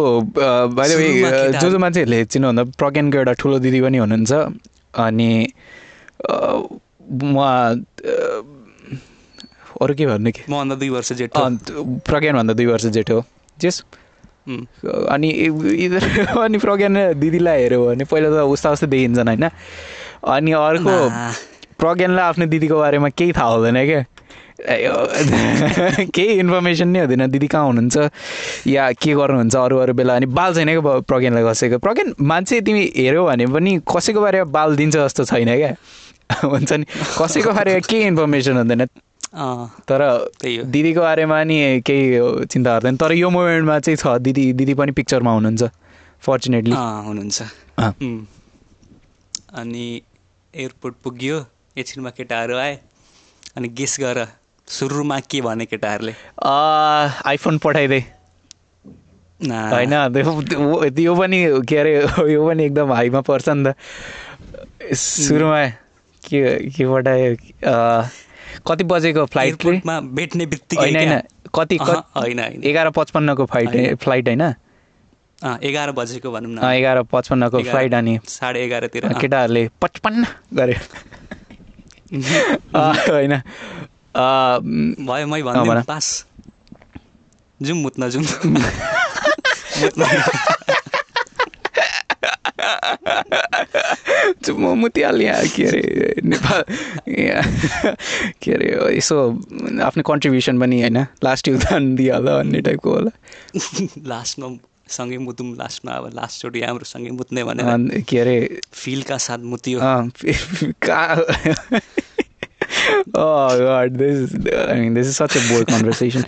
भाइ सुरुमा जो जो मान्छेहरूले चिन्नुभन्दा प्रज्ञानको एउटा ठुलो दिदी पनि हुनुहुन्छ अनि उहाँ अ, अरू के भन्नु कि? मभन्दा दुई वर्ष जेठो। प्रज्ञानभन्दा दुई वर्ष जेठो। जेस अनि इधर अनि प्रज्ञान दिदीलाई हेऱ्यो भने पहिला त उस्ता उस्तै देखिन्छन् होइन? अनि अर्को ना। प्रज्ञानलाई आफ्नो दिदीको बारेमा केही थाहा हुँदैन क्या? केही इन्फर्मेसन नै हुँदैन। दिदी कहाँ हुनुहुन्छ? या के गर्नुहुन्छ अरू अरू बेला? अनि बाल छैन क्या प्रज्ञानलाई कसैको? प्रज्ञान मान्छे तिमी हेऱ्यौ भने पनि कसैको बारेमा बाल दिन्छ जस्तो छैन क्या? हुन्छ नि। कसैको बारेमा केही इन्फर्मेसन हुँदैन। तर त्यही हो। दिदीको बारेमा नि केही चिन्ता गर्दैन। तर यो मोमेन्टमा चाहिँ छ। दिदी दिदी पनि पिक्चरमा हुनुहुन्छ फर्चुनेटली हुनुहुन्छ. अनि एयरपोर्ट पुग्यो। एकछिनमा केटाहरू आए। अनि गेस गर। सुरुमा के भने केटाहरूले आइफोन पठाइदे। होइन त्यो त्यो पनि के अरे यो पनि एकदम हाईमा पर्छ नि त। सुरुमा के के पठायो? कति बजेको फ्लाइट रे? एयरपोर्टमा भेट्ने बित्तिकै होइन? कति होइन एघार पचपन्नको फ्लाइट। फ्लाइट होइन? एघार बजेको भनौँ न। एघार पचपन्नको फ्लाइट अनि साढे एघारतिर। केटाहरूले पचपन्न गरे होइन। भयो मै अँ, भनिदिउँ भन। पास। जाउँ मुत्न जाउँ म मुतिहाल्ने यहाँ के अरे नेपाल के अरे यसो आफ्नो कन्ट्रिब्युसन पनि होइन लास्ट योगदान दिइहाल्दा भन्ने टाइपको होला। लास्टमा सँगै मुतौँ लास्टमा अब लास्टचोटि हाम्रो सँगै मुत्ने भनेर अनि के अरे फिलका साथ मुतियो। Oh God, this is I mean this is such a bored conversation.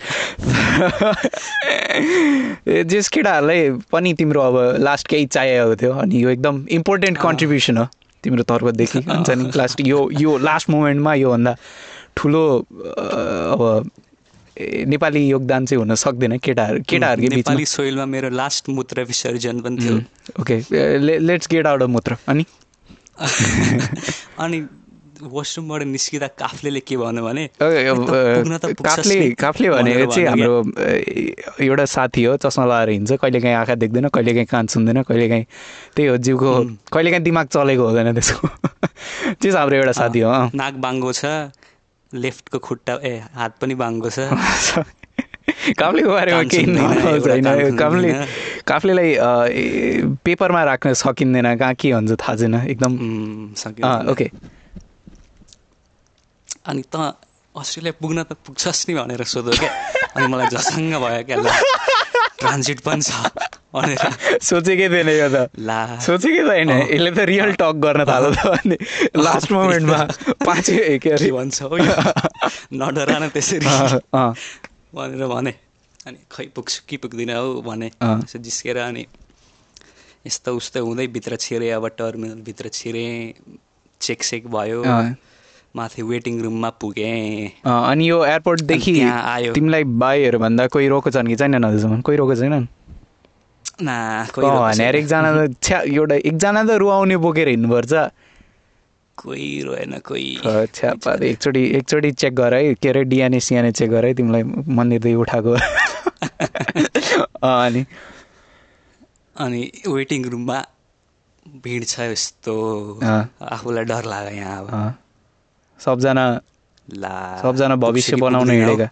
जस केटाहरूलाई पनि तिम्रो अब लास्ट केही चाहिएको थियो अनि यो एकदम इम्पोर्टेन्ट अँ। कन्ट्रिब्युसन हो तिम्रो तर्फदेखि हुन्छ नि लास्ट यो यो लास्ट मोमेन्टमा योभन्दा ठुलो अ, अब नेपाली योगदान चाहिँ हुन सक्दैन केटाहरू केटाहरूकै नेपाली सोइलमा मेरो लास्ट मूत्र विसर्जन पनि थियो okay let's get out of मुत्र अनि अनि वासरुमबाट निस्किँदा काफ्लेले के भन्यो भने ओके, अब, "ए, त पुग्न त अ, पुग्छस् काफ्ले नि" काफ्ले भनेको चाहिँ हाम्रो एउटा साथी हो चस्मा लगाएर हिँड्छ कहिलेकाहीँ आँखा देख्दैन कहिलेकाहीँ कान सुन्दैन कहिलेकाहीँ त्यही हो जिउको कहिलेकाहीँ दिमाग चलेको हुँदैन त्यसको। त्यो चाहिँ हाम्रो एउटा साथी हो। नाक बाङ्गो छ लेफ्टको खुट्टा ए हात पनि बाङ्गो छ। काफ्लेको बारेमा केही छैन काफ्ले। काफ्लेलाई पेपरमा राख्न सकिँदैन कहाँ के हुन्छ थाहा छैन एकदम। ओके। अनि त अस्ट्रेलिया पुग्न त पुग्छस् नि भनेर सोध्यो क्या अनि मलाई झसङ्ग भयो क्या ल ट्रान्जिट पनि छ भनेर सोचेकै थिएन यो त ला सोचेकै छैन यसले त रियल टक गर्न थाल्यो त अनि लास्ट मोमेन्टमा पाँच के अरे भन्छ हो न त्यसरी भनेर भने अनि खै पुग्छु कि पुग्दिनँ हौ भने। त्यसो जिस्केर अनि यस्तो उस्तो हुँदै भित्र छिरेँ अब टर्मिनलभित्र छिरेँ चेकसेक भयो अँ। माथि वेटिङ रुममा पुगेँ। अनि यो एयरपोर्टदेखि त्यहाँ आयो। तिमीलाई भाइहरू भन्दा कोही रोएको छन् कि छैनन् अहिलेसम्म कोही रोएको छैनन्? ना कोही अँ, रोएको भने छैन। एकजना त छ्या एउटा एकजना त रुवाउने बोकेर हिँड्नुपर्छ। कोही रोएन कोही। छ्यापा एकचोटि एकचोटि चेक गर है। के अरे डिएनए सिएनए चेक गर है। तिमीलाई मन्दिरदेखि उठाएको। अनि? अनि वेटिङ रुममा भिड छ यस्तो। आफूलाई डर लाग्यो यहाँ अब। सबजना ला सबजना भविष्य बनाउन? हिँडेका।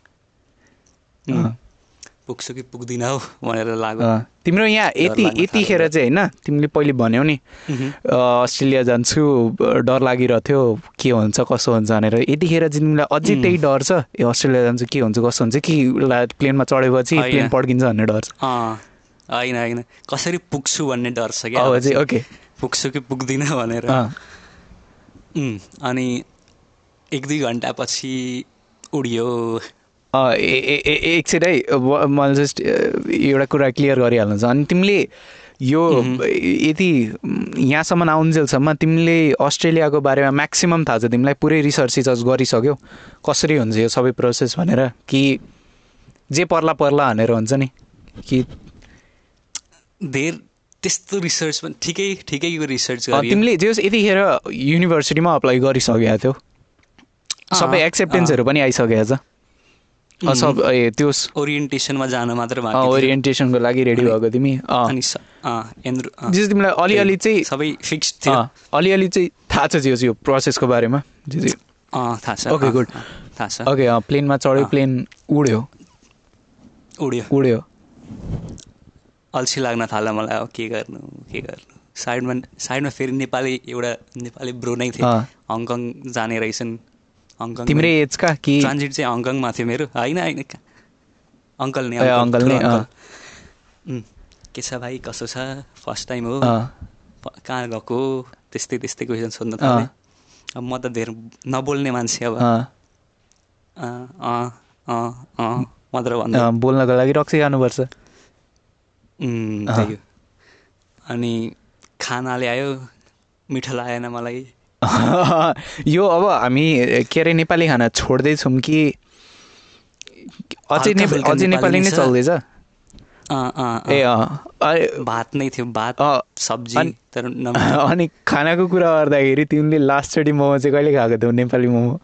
पुग्छु कि पुग्दिनँ हौ भनेर लाग्यो। तिम्रो यहाँ यति यतिखेर। चाहिँ होइन तिमीले पहिले भन्यौ नि अस्ट्रेलिया जान्छु डर लागिरहेको के हुन्छ कसो हुन्छ भनेर। यतिखेर चाहिँ तिमीलाई अझै त्यही डर छ ए अस्ट्रेलिया जान्छु के हुन्छ कसो हुन्छ कि प्लेनमा चढेपछि। प्लेन पड्किन्छ भन्ने डर छ। होइन होइन। कसरी पुग्छु भन्ने डर छ क्या? ओके। पुग्छु कि पुग्दिनँ भनेर। अनि एक दुई घन्टापछि उडियो। एकछिन है मैले जस्ट एउटा कुरा क्लियर गरिहाल्नु छ अनि तिमीले यो यति यहाँसम्म आउन्जेलसम्म तिमीले अस्ट्रेलियाको बारेमा म्याक्सिमम् थाहा छ तिमीलाई पुरै रिसर्च सिसर्च गरिसक्यौ। कसरी हुन्छ यो सबै प्रोसेस भनेर? कि जे पर्ला पर्ला भनेर हुन्छ नि? कि धेर त्यस्तो रिसर्च पनि ठिकै ठिकैको रिसर्च तिमीले जे होस् यतिखेर युनिभर्सिटीमा अप्लाई गरिसकेका थियौ। सबै एक्सेप्टेन्सहरू पनि आइसकेको छ। सब ए त्यो ओरिएन्टेसनमा जान मात्र थियो। ओरिएन्टेसनको लागि रेडी भएको तिमी? तिमीलाई अलिअलि चाहिँ सबै फिक्स थियो। अलिअलि चाहिँ थाहा छ जे होस् यो प्रोसेसको बारेमा? थाहा छ। Good. अँ, थाहा छ। ओके प्लेनमा चढ्यो। प्लेन उड्यो। उड्यो। उड्यो। अल्छी लाग्न थाल्यो मलाई। अब के गर्नु के गर्नु? साइडमा साइडमा फेरि नेपाली एउटा नेपाली ब्रो नै अँ। हङकङ जाने रहेछन्। हङकङ तिम्रै एजका कि ट्रान्जिट चाहिँ हङकङमा थियो मेरो? होइन होइन का- अङ्कल नै अङ्कल नै, के छ भाइ कसो छ? फर्स्ट टाइम हो। कहाँ गएको? त्यस्तै त्यस्तै क्वेसन सोध्न थालेँ। अब म त धेर नबोल्ने मान्छे अब। अँ, अँ अँ अँ अँ मात्र भन्दै। बोल्नको लागि रक्सी खानुपर्छ। अनि खाना ल्यायो मिठो लागेन मलाई। यो अब हामी के अरे नेपाली खाना छोड्दैछौँ कि अझै हल्का नेपा फुल्का अझै नेपाली नेपाली नै। चल्दैछ? ए भात नै थियो भात सब्जी अनि- तर अनि खानाको कुरा गर्दाखेरि तिमीले लास्टचोटि मोमो चाहिँ कहिले खाएको थियौ नेपाली मोमो?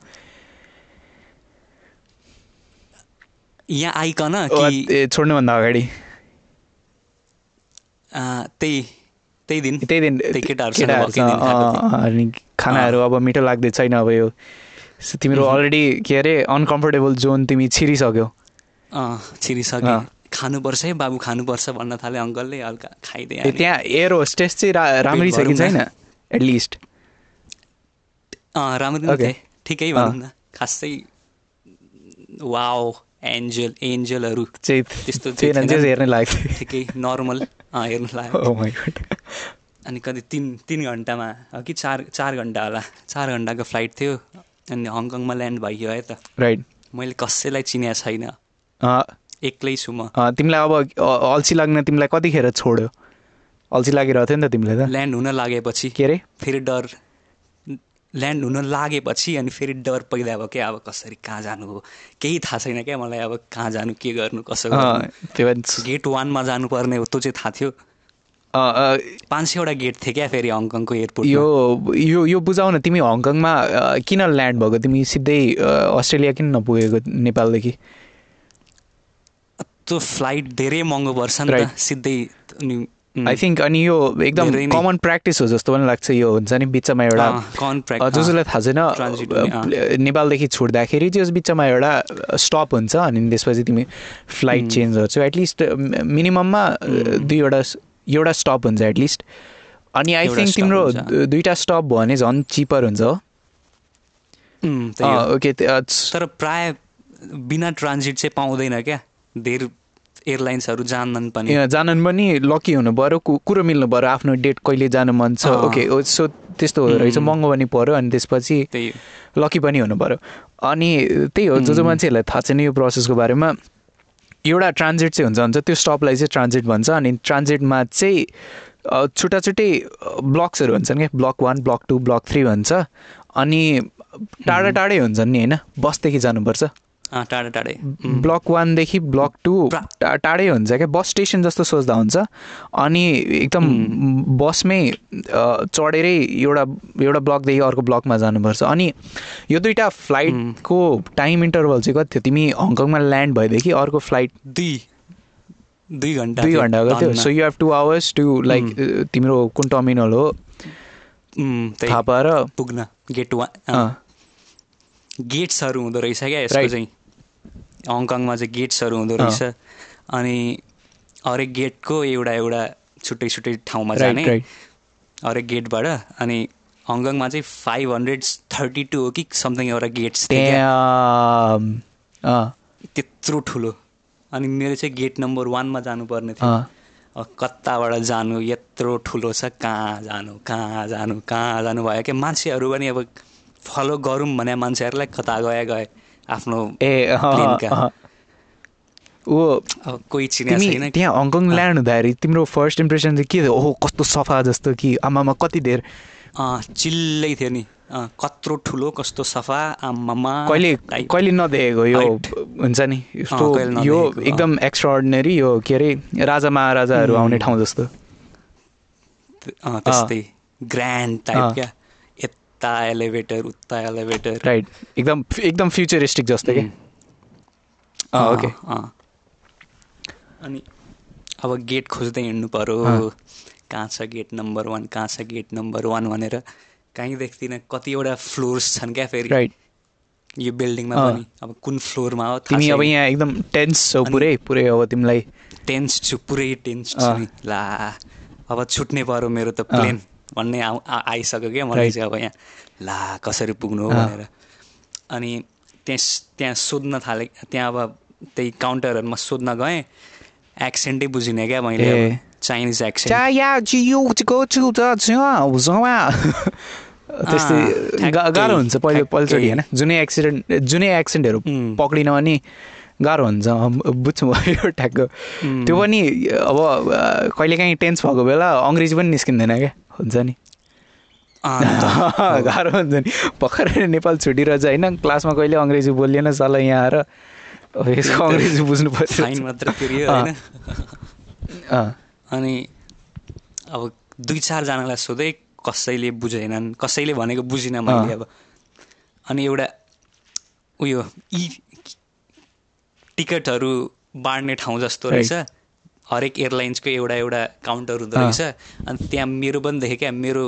यहाँ आइकन कि छोड्नुभन्दा अगाडि। त्यही त्यही दिन। त्यही दिन त्यही खानाहरू अब मिठो लाग्दै छैन अब यो। तिम्रो अलरेडी के अरे अनकम्फर्टेबल जोन तिमी छिरिसक्यौ। अँ छिरिसकेँ। अँ। खानुपर्छ है बाबु खानुपर्छ भन्न थाले अङ्कलले हल्का खाइदिएँ। त्यहाँ एयर होस्टेस चाहिँ रा राम्रै छ कि। छैन? एटलिस्ट अँ राम्रै नै Okay. थिएँ ठिकै भनौँ न। खासै वाओ एन्जल एन्जलहरू चाहिँ त्यस्तो हेर्नै लाग्थ्यो ठिकै नर्मल हेर्नु लाग्यो. अनि कति तिन तिन घन्टामा हो कि चार चार घन्टा होला। चार घन्टाको फ्लाइट थियो अनि हङकङमा ल्यान्ड भइयो है त। राइट मैले कसैलाई चिनेको छैन। एक्लै छु म। तिमीलाई अब अल्छी लाग्न तिमीलाई कतिखेर छोड्यो? अल्छी लागिरहेको थियो नि त तिमीलाई त। ल्यान्ड हुन लागेपछि। के अरे? फेरि डर। ल्यान्ड हुन लागेपछि अनि फेरि डर पैदा भयो क्या। अब कसरी कहाँ जानु हो? केही थाहा छैन क्या मलाई अब कहाँ जानु के गर्नु कसो गर्नु। गेट वानमा जानुपर्ने हो त्यो चाहिँ थाहा थियो। पाँच सयवटा गेट थियो क्या फेरि हङकङको एयरपोर्ट यो यो यो बुझाउ न तिमी हङकङमा किन ल्यान्ड भएको? तिमी सिधै अस्ट्रेलिया किन नपुगेको नेपालदेखि? त्यो फ्लाइट धेरै महँगो पर्छ नि सिधै अनि, आई थिङ्क अनि यो एकदम। कमन प्र्याक्टिस हो जस्तो पनि लाग्छ यो हुन्छ नि? बिचमा एउटा जो जसलाई थाहा छैन नेपालदेखि छुट्दाखेरि त्यस बिचमा एउटा स्टप हुन्छ अनि त्यसपछि तिमी फ्लाइट चेन्ज गर्छौ एटलिस्ट मिनिमममा दुईवटा एउटा स्टप हुन्छ एटलिस्ट अनि आई थिङ्क तिम्रो दुईवटा स्टप भयो भने झन् चिपर हुन्छ हो। ओके तर प्राय बिना ट्रान्जिट चाहिँ पाउँदैन क्या। धेरै एयरलाइन्सहरू जान्दैनन् पनि। जानन् पनि लकी हुनु पऱ्यो। कुरो मिल्नु पऱ्यो। आफ्नो डेट कहिले जानु मन छ। ओके सो त्यस्तो रहेछ। महँगो पनि पऱ्यो अनि त्यसपछि त्यही लकी पनि हुनु पऱ्यो। अनि त्यही हो जो जो मान्छेहरूलाई थाहा छैन यो प्रोसेसको बारेमा। एउटा ट्रान्जिट चाहिँ हुन्छ हुन्छ। त्यो स्टपलाई चाहिँ ट्रान्जिट भन्छ अनि ट्रान्जिटमा चाहिँ छुट्टा छुट्टै ब्लक्सहरू हुन्छन् क्या। Block one block two block three भन्छ। अनि टाढा टाढै हुन्छन् नि होइन? बसदेखि जानुपर्छ। टाढा टाढै। ब्लक वानदेखि ब्लक टू टाढै हुन्छ क्या? बस स्टेसन जस्तो सोच्दा हुन्छ। अनि एकदम बसमै चढेरै एउटा एउटा ब्लकदेखि अर्को ब्लकमा जानुपर्छ। अनि यो दुइटा फ्लाइटको टाइम इन्टरभल चाहिँ कति थियो? तिमी हङकङमा ल्यान्ड भएदेखि अर्को फ्लाइट दुई। दुई घन्टा दुई थियो। घन्टाको थियो। धनमा। So you have two hours to like तिम्रो कुन टर्मिनल हो? थाहा पाएर। पुग्न। गेट वान गेट्सहरू हुँदो रहेछ क्या यसको. चाहिँ। हङकङमा चाहिँ गेट्सहरू हुँदो रहेछ। अनि हरेक गेटको एउटा एउटा छुट्टै छुट्टै ठाउँमा जाने हरेक गेटबाट। अनि हङकङमा चाहिँ फाइभ हन्ड्रेड थर्टी टू हो कि समथिङ एउटा गेट्स त्यत्रो ठुलो। अनि मेरो चाहिँ गेट नम्बर वानमा जानुपर्ने थियो। कताबाट जानु यत्रो ठुलो छ? कहाँ जानु? कहाँ जानु? कहाँ जानु? भयो क्या मान्छेहरू पनि अब फलो गरौँ भने मान्छेहरूलाई कता गए गए। आफ्नो ए। ऊ कोही चिने छैन त्यहाँ हङकङ ल्यान्ड हुँदाखेरि तिम्रो फर्स्ट इम्प्रेसन चाहिँ के थियो? ओहो कस्तो सफा जस्तो कि आमामा कति धेर? चिल्लै थियो नि। कत्रो ठुलो कस्तो सफा आमामा कहिले। कहिले नदेखेको यो. हुन्छ नि? यस्तो यो। एकदम एक्स्ट्रा यो के अरे राजा महाराजाहरू आउने ठाउँ जस्तो। त्यस्तै। ग्रान्ड। टाइप क्या? यता एलिभेटर उता एलिभेटर राइट एकदम एकदम फ्युचरिस्टिक जस्तो अँ ओके। अनि अब गेट खोज्दै हिँड्नु पर्यो। अँ। कहाँ छ गेट नम्बर वान कहाँ छ गेट नम्बर वान भनेर कहीँ देख्दिनँ। कतिवटा फ्लोर्स छन् क्या फेरि? राइट यो बिल्डिङमा। पनि। अब कुन फ्लोरमा हो? तिमी अब यहाँ एकदम टेन्स छौ पुरै पुरै अब तिमीलाई। टेन्स छु पुरै टेन्स छु ला अब छुट्ने पऱ्यो मेरो त प्लेन भन्ने आउ आइसक्यो क्या मलाई चाहिँ अब यहाँ ला कसरी पुग्नु हो? भनेर। अनि त्यहाँ त्यहाँ सोध्न थालेँ त्यहाँ अब त्यही काउन्टरहरूमा सोध्न गएँ। एक्सेन्टै बुझिनँ क्या मैले चाइनिज एक्सेन्ट गाह्रो हुन्छ पहिले पहिलोचोटि होइन? जुनै एक्सिडेन्ट जुनै एक्सिडेन्टहरू पक्रिन भने गाह्रो हुन्छ। बुझ्छु म यो ठ्याक्क। त्यो पनि अब कहिलेकाहीँ टेन्स भएको बेला अङ्ग्रेजी पनि निस्किँदैन क्या। हुन्छ नि? गाह्रो हुन्छ नि। भर्खर नेपाल छुटिरहेछ होइन? क्लासमा कहिले अङ्ग्रेजी बोलिएन? साला यहाँ आएर यसको अङ्ग्रेजी बुझ्नु पर्छ। अनि अब दुई चारजनालाई सोधेँ कसैले बुझेनन्? कसैले भनेको बुझिनँ मैले। अब। अनि एउटा उयो यी टिकटहरू बाँड्ने ठाउँ जस्तो Right. रहेछ। हरेक एयरलाइन्सको एउटा एउटा काउन्टर हुँदो। रहेछ अनि त्यहाँ मेरो पनि देखेँ क्या मेरो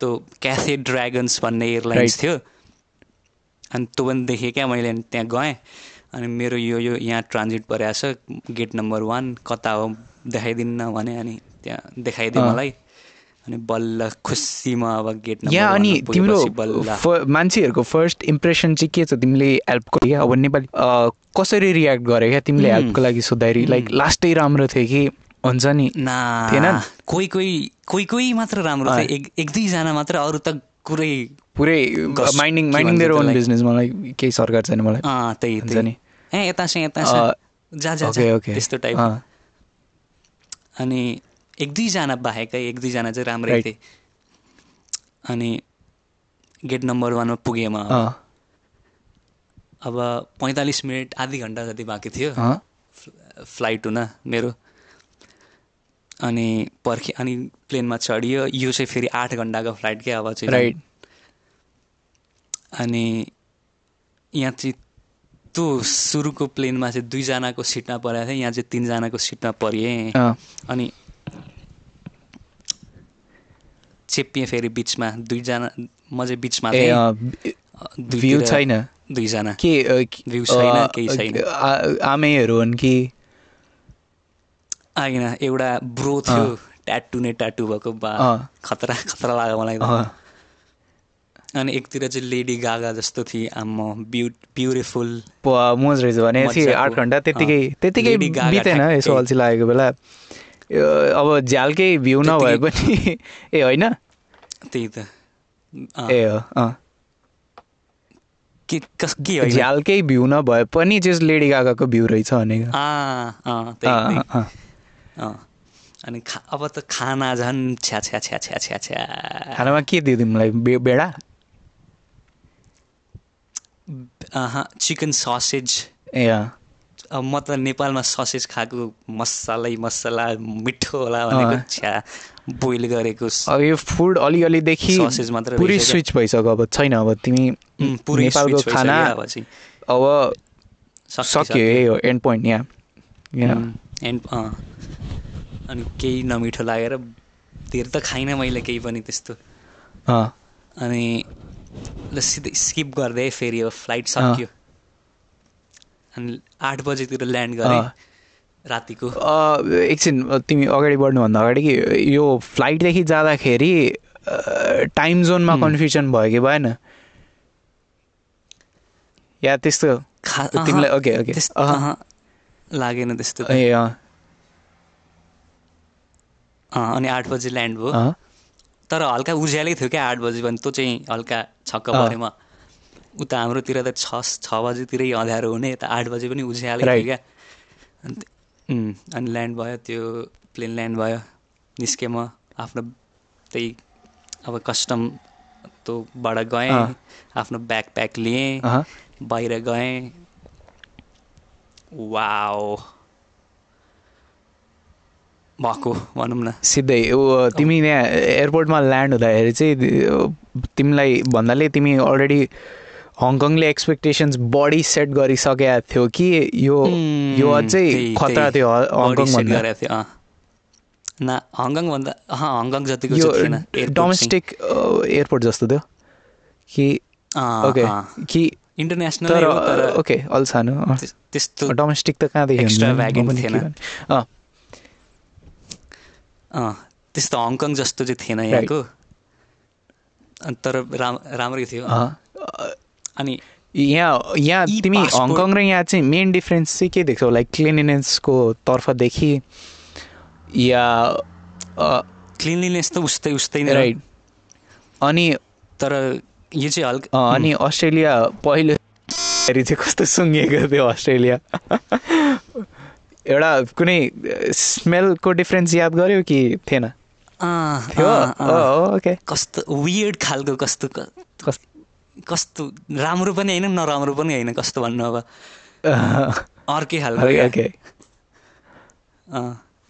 त्यो क्याथे ड्रागन्स भन्ने एयरलाइन्स. थियो अनि त्यो पनि देखेँ क्या मैले अनि त्यहाँ गएँ अनि मेरो यो यो यहाँ ट्रान्जिट परेको छ गेट नम्बर वान कता हो देखाइदिन्न भने अनि त्यहाँ देखाइदियो। मलाई अनि बल्ल खुसीमा अब गेट यहाँ अनि तिम्रो मान्छेहरूको फर्स्ट इम्प्रेसन चाहिँ के छ? तिमीले हेल्पको अब नेपाली कसरी रियाक्ट गरे क्या तिमीले। हेल्पको लागि सोद्धाखेरि? लाइक लास्टै राम्रो थियो कि हुन्छ नि? ना। थिएनन्? कोही कोही कोही कोही मात्र राम्रो। थियो एक एक दुईजना मात्र अरू त कुरै पुरै minding minding their own? Business मलाई केही सरकार छैन मलाई। त्यही हुन्छ नि? ए यता छ यता छ। जा जा ओके जा। ओके त्यस्तो टाइप अनि एक दुईजना बाहेकै एक दुईजना चाहिँ राम्रै. थिए। अनि गेट नम्बर वानमा पुगेँ म अब। पैँतालिस मिनट आधी घन्टा जति बाँकी थियो। फ्लाइट हुन मेरो। अनि पर्खे अनि प्लेनमा चढियो। यो चाहिँ फेरि आठ घन्टाको फ्लाइट क्या अब चाहिँ। राइट अनि यहाँ चाहिँ त्यो सुरुको प्लेनमा चाहिँ दुईजनाको सिटमा परेको थिएँ यहाँ चाहिँ तिनजनाको सिटमा परिएँ। अनि चेपिएँ फेरि बिचमा दुईजना म चाहिँ बिचमा भ्यू छैन? दुईजना। के भ्यू छैन, केही छैन। आमैहरू हुन् कि? आएन एउटा ब्रो थियो ट्याटु नै ट्याटु भएको बा। खतरा खतरा लाग्यो मलाई अनि एकतिर चाहिँ लेडी गागा जस्तो थिएँ आम्म ब्यु ब्युटिफुल। मोज रहेछ भने। आठ घन्टा लेडी गागा बितेन। यसो अल्छी लागेको बेला। अब झ्यालकै भ्यू नभए पनि ए होइन? त्यही त। ए हो अँ। के कस के होइन? झ्यालकै भ्यू नभए पनि जस लेडी गागाको भ्यू रहेछ भनेको। अनि खा अब त खाना झन् छ्या छ्या छ्या छ्या छ्या छ्या। खानामा के दियो तिमीलाई? बे- बेडा? Chicken sausage. ए अब म त नेपालमा ससेज खाएको मसलै मसला मिठो होला भनेको। छ्या बोइल गरेको अब यो फुड अलिअलिदेखि Sausage मात्र पुरै? स्विच भइसक्यो अब छैन अब तिमी पुरै नेपालको खाना अब सक्यो, सक्यो है एन्ड पोइन्ट यहाँ यहाँ एन्ड अनि केही नमिठो लागेर धेर त खाइनँ मैले केही पनि त्यस्तो। अनि ल सिधै स्किप गर्दै फेरि अब फ्लाइट सक्यो। अनि आठ बजीतिर ल्यान्ड गरेँ। रातिको। एकछिन तिमी अगाडि बढ्नुभन्दा अगाडि कि यो फ्लाइटदेखि जाँदाखेरि टाइम जोनमा कन्फ्युजन भयो कि भएन? या त्यस्तो? तिमीलाई ओके ओके। लागेन त्यस्तो। ए अनि आठ बजी ल्यान्ड भयो। तर हल्का उज्यालै थियो क्या आठ बजी भने त्यो चाहिँ हल्का छक्क। परेँ म उता हाम्रोतिर त छ छ बजीतिरै अँध्यारो हुने यता आठ बजी पनि उज्यालै Right. क्या अनि त- उम्, अनि ल्यान्ड भयो त्यो प्लेन ल्यान्ड भयो निस्केँ म आफ्नो त्यही अब कस्टम तँबाट गएँ। आफ्नो ब्याग प्याक लिएँ। बाहिर गएँ वाओ भएको भनौँ न सिधै ऊ तिमी यहाँ एयरपोर्टमा ल्यान्ड हुँदाखेरि चाहिँ तिमीलाई भन्नाले तिमी अलरेडी हङकङले एक्सपेक्टेसन्स बढी सेट गरिसकेका थियो कि यो यो अझै खतरा। थियो हङकङ गरेको थियो न हङकङ भन्दा हङकङ जतिको। डोमेस्टिक एयरपोर्ट जस्तो थियो कि ओके। कि इन्टरनेसनल ओके अलि सानो त्यस्तो डोमेस्टिक त कहाँदेखि हुन्छ? extravagant म पनि के थिएन। गर्ने। अँ, अँ त्यस्तो हङकङ जस्तो चाहिँ थिएन यहाँको तर राम राम्रै थियो। अनि यहाँ यहाँ तिमी हङकङ र यहाँ चाहिँ मेन डिफ्रेन्स चाहिँ के देख्छौ? लाइक क्लिनिनेसको तर्फदेखि या क्लिनलिनेस त उस्तै उस्तै नै। राइट अनि तर यो चाहिँ हल्का अनि अस्ट्रेलिया पहिलो चाहिँ कस्तो सुँगिएको थियो अस्ट्रेलिया? एउटा कुनै स्मेलको डिफ्रेन्स याद गर्यो कि थिएन? कस्तो वियर्ड खालको कस्तो कस्तो कस्तो राम्रो पनि होइन नराम्रो पनि होइन कस्तो भन्नु अब? अर्कै खालको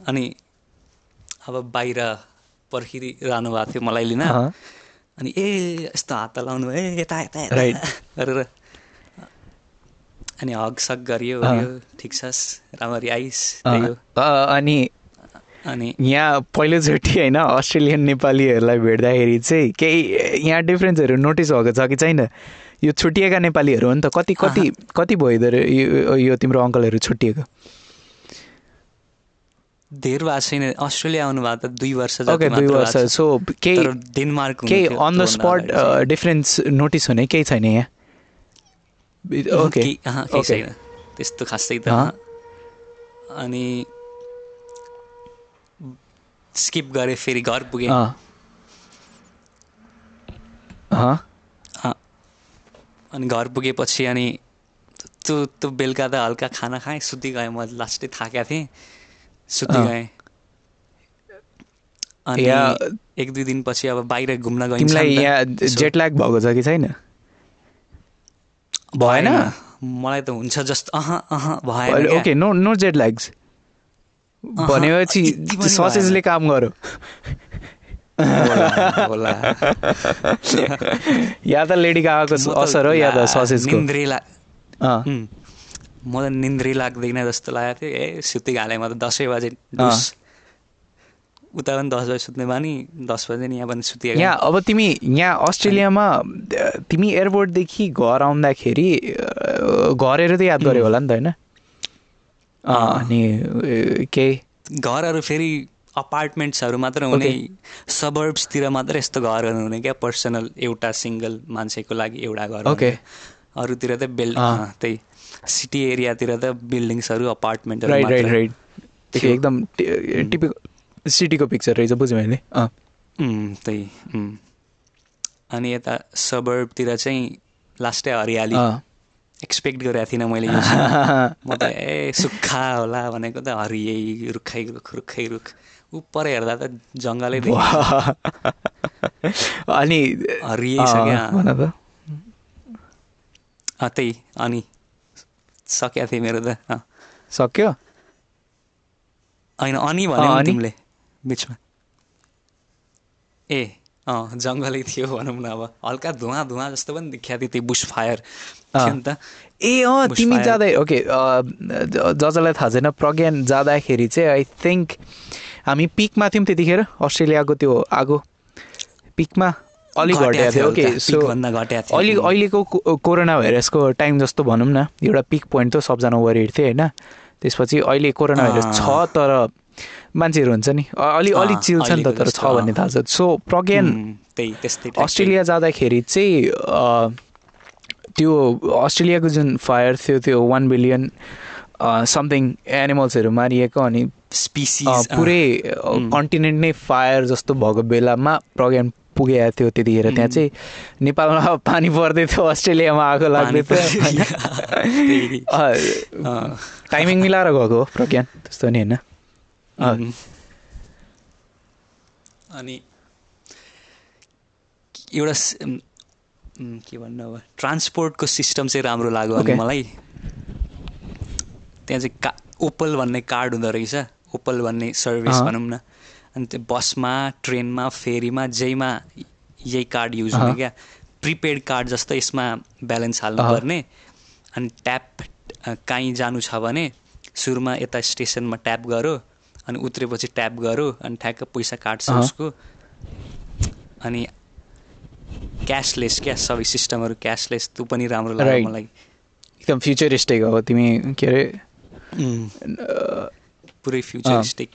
अनि अब बाहिर पर्खिरहनु भएको थियो मलाई लिन। अनि ए यस्तो हात लाउनु ए यता यता Right. गरेर। अनि हग सग गरियो ठिक छस् राम्ररी आइस अनि अनि यहाँ पहिलोचोटि होइन अस्ट्रेलियन नेपालीहरूलाई भेट्दाखेरि चाहिँ केही यहाँ डिफ्रेन्सहरू नोटिस भएको छ कि छैन? यो छुट्टिएका नेपालीहरू हो नि त कति कति कति भयो यो यो तिम्रो अङ्कलहरू छुट्टिएको धेर भएको छैन अस्ट्रेलिया आउनु भएको त दुई वर्ष ओके दुई वर्ष। सो केही डेनमार्क केही on the spot. Difference notice हुने केही छैन यहाँ? ओके। त्यस्तो खासै त। अनि स्किप गरेँ फेरि घर पुगेँ। अनि घर पुगेपछि अनि त्यो त्यो बेलुका त हल्का खाना खाएँ सुति गएँ म लास्टै थाकेको थिएँ सुति। गएँ। अनि एक दुई दिनपछि अब बाहिर घुम्न यसो। जेट ल्याग भएको छ कि छैन? भएन? मलाई त हुन्छ जस्तो अह अह भएन। Okay no no jet lags. भनेपछि ससेजले काम गर्यो। होला, होला। या त लेडी गागाको असर हो या त ससेजको। म त निन्द्री लाग्दैन जस्तो लागेको थियो ए सुतिहालेँ म त दसै बजे उता पनि दस बजे सुत्ने बानी दस बजे नि यहाँ पनि सुतिएको यहाँ अब तिमी यहाँ अस्ट्रेलियामा तिमी एयरपोर्टदेखि घर आउँदाखेरि घरहरू त याद गर्यो होला नि त होइन। अनि केही घरहरू फेरि अपार्टमेन्ट्सहरू मात्र हुने सबर्ब्सतिर मात्र यस्तो घरहरू हुने क्या पर्सनल एउटा सिङ्गल मान्छेको लागि एउटा घर ओके। अरूतिर त बिल्ड। त्यही सिटी एरियातिर त बिल्डिङ्सहरू अपार्टमेन्टहरू राइट। एकदम टिपिकल सिटीको पिक्चर रहेछ बुझेँ मैले त्यही। अनि यता सबर्बतिर चाहिँ लास्टै हरियाली। एक्सपेक्ट गरेको थिइनँ मैले यो। म त ए सुक्खा होला भनेको त हरियै रुखै रुख रुखै रुख उपर हेर्दा त जङ्गलै। अनि हरियै भन त्यही अनि सकिएको थिएँ मेरो त। सक्यो होइन अनि भन्यो अँ, नि अनि? तिमीले बिचमा ए जङ्गलै थियो भनौँ न अब हल्का धुवा धुवा जस्तो पनि देखिएको थियो त्यो बुस फायर थियो नि त ए अँ. तिमी जाँदै ओके ज- जसलाई थाहा छैन प्रज्ञान जाँदाखेरि चाहिँ आई थिङ्क हामी पिकमा थियौँ त्यतिखेर अस्ट्रेलियाको त्यो आगो पिकमा अलिक घट्या थियो थियो ओके सो थियो। अहिले. अहिलेको कोरोना भाइरसको टाइम जस्तो भनौँ न एउटा पिक पोइन्ट त सबजना वरिड थियो होइन त्यसपछि अहिले कोरोना भाइरस। छ तर मान्छेहरू हुन्छ नि। अलिक अँ, चिल छ नि त तर छ भन्ने। थाहा छ। सो प्रज्ञान। अस्ट्रेलिया जाँदाखेरि चाहिँ त्यो अस्ट्रेलियाको जुन फायर थियो त्यो वान बिलियन समथिङ एनिमल्सहरू मारिएको अनि स्पिसिज अ, पुरै. कन्टिनेन्ट नै फायर जस्तो भएको बेलामा प्रज्ञान पुगेको थियो त्यतिखेर। त्यहाँ चाहिँ नेपालमा पानी पर्दै थियो अस्ट्रेलियामा आगो लाग्दै थियो। टाइमिङ मिलाएर गएको हो प्रज्ञान त्यस्तो नि होइन? अनि एउटा के भन्नु अब ट्रान्सपोर्टको सिस्टम चाहिँ राम्रो लाग्यो अनि. मलाई। त्यहाँ चाहिँ का ओपल भन्ने कार्ड हुँदो रहेछ। ओपल भन्ने सर्भिस। भनौँ न। अनि त्यो बसमा ट्रेनमा फेरीमा जेमा यही कार्ड युज। हुने क्या। प्रिपेड कार्ड जस्तो यसमा ब्यालेन्स हाल्नुपर्ने। अनि ट्याप काहीँ जानु छ भने सुरुमा यता स्टेसनमा ट्याप गरो। अनि उत्रेपछि ट्याप गरो अनि ठ्याक्क पैसा काट्छ। उसको। अनि क्यासलेस क्या सबै सिस्टमहरू क्यासलेस त्यो पनि राम्रो लाग्यो. मलाई। एकदम फ्युचरिस्टिक हो तिमी के अरे? पुरै फ्युचरिस्टिक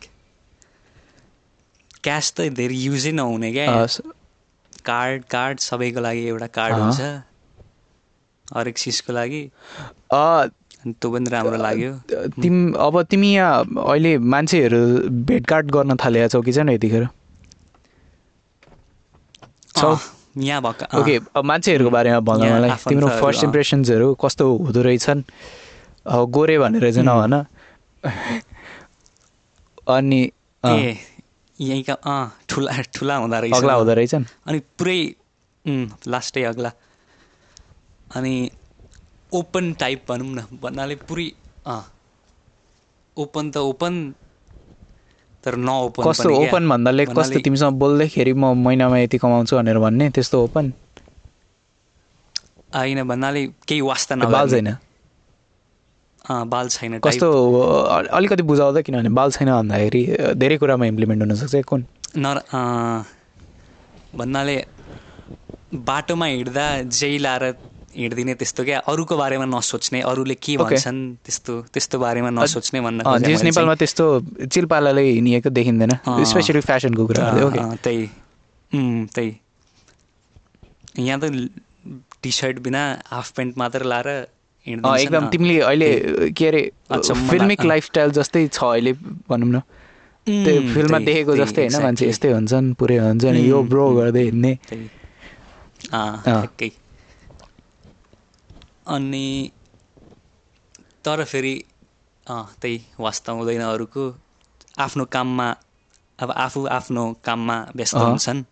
क्यास त धेरै युजै नहुने क्या। कार्ड कार्ड सबैको लागि एउटा कार्ड। हुन्छ। हरेक चिजको लागि। त्यो पनि राम्रो लाग्यो। तिम अब तिमी यहाँ अहिले मान्छेहरू भेटघाट गर्न थालेका छौ कि छैन यतिखेर? छौ? यहाँ भएको। ओके अब मान्छेहरूको बारेमा भन मलाई। तिम्रो फर्स्ट। इम्प्रेसन्सहरू कस्तो हुँदो रहेछन्? गोरे भनेर चाहिँ नभन। अनि यहीँका अँ ठुला ठुला हुँदो रहेछ अग्ला हुँदो रहेछन्? अनि पुरै लास्टै अग्ला। अनि ओपन टाइप भनौँ न भन्नाले पुरै अँ ओपन त ओपन तर नओपन कस्तो। ओपन भन्दाले कस्तो तिमीसँग बोल्दैखेरि म महिनामा यति कमाउँछु भनेर भन्ने त्यस्तो ओपन होइन भन्नाले केही वास्ता बाल नगर्ने छैन बाल छैन कस्तो अलिकति बुझाउँदा किनभने बाल छैन भन्दाखेरि धेरै कुरामा इम्प्लिमेन्ट हुनसक्छ कुन नर भन्नाले बाटोमा हिँड्दा जेही लाएर हिँड्दिने त्यस्तो क्या? अरूको बारेमा नसोच्ने अरूले के. भन्छन् त्यस्तो त्यस्तो बारेमा नसोच्ने भन्न नेपालमा त्यस्तो चिलपालाले हिँडिएको देखिँदैन। स्पेसली फेसनको अँ, त्यही। त्यही। यहाँ त टी सर्ट बिना हाफ प्यान्ट मात्र लाएर एकदम तिमीले अहिले के अरे फिल्मिक लाइफस्टाइल जस्तै छ अहिले भनौँ न। त्यो फिल्ममा देखेको जस्तै होइन मान्छे यस्तै हुन्छन् पुरै हुन्छन् यो ब्रो गर्दै हिँड्ने। अनि तर फेरि त्यही वास्ता हुँदैन अरूको आफ्नो काममा अब आफू आफ्नो काममा व्यस्त। हुन्छन्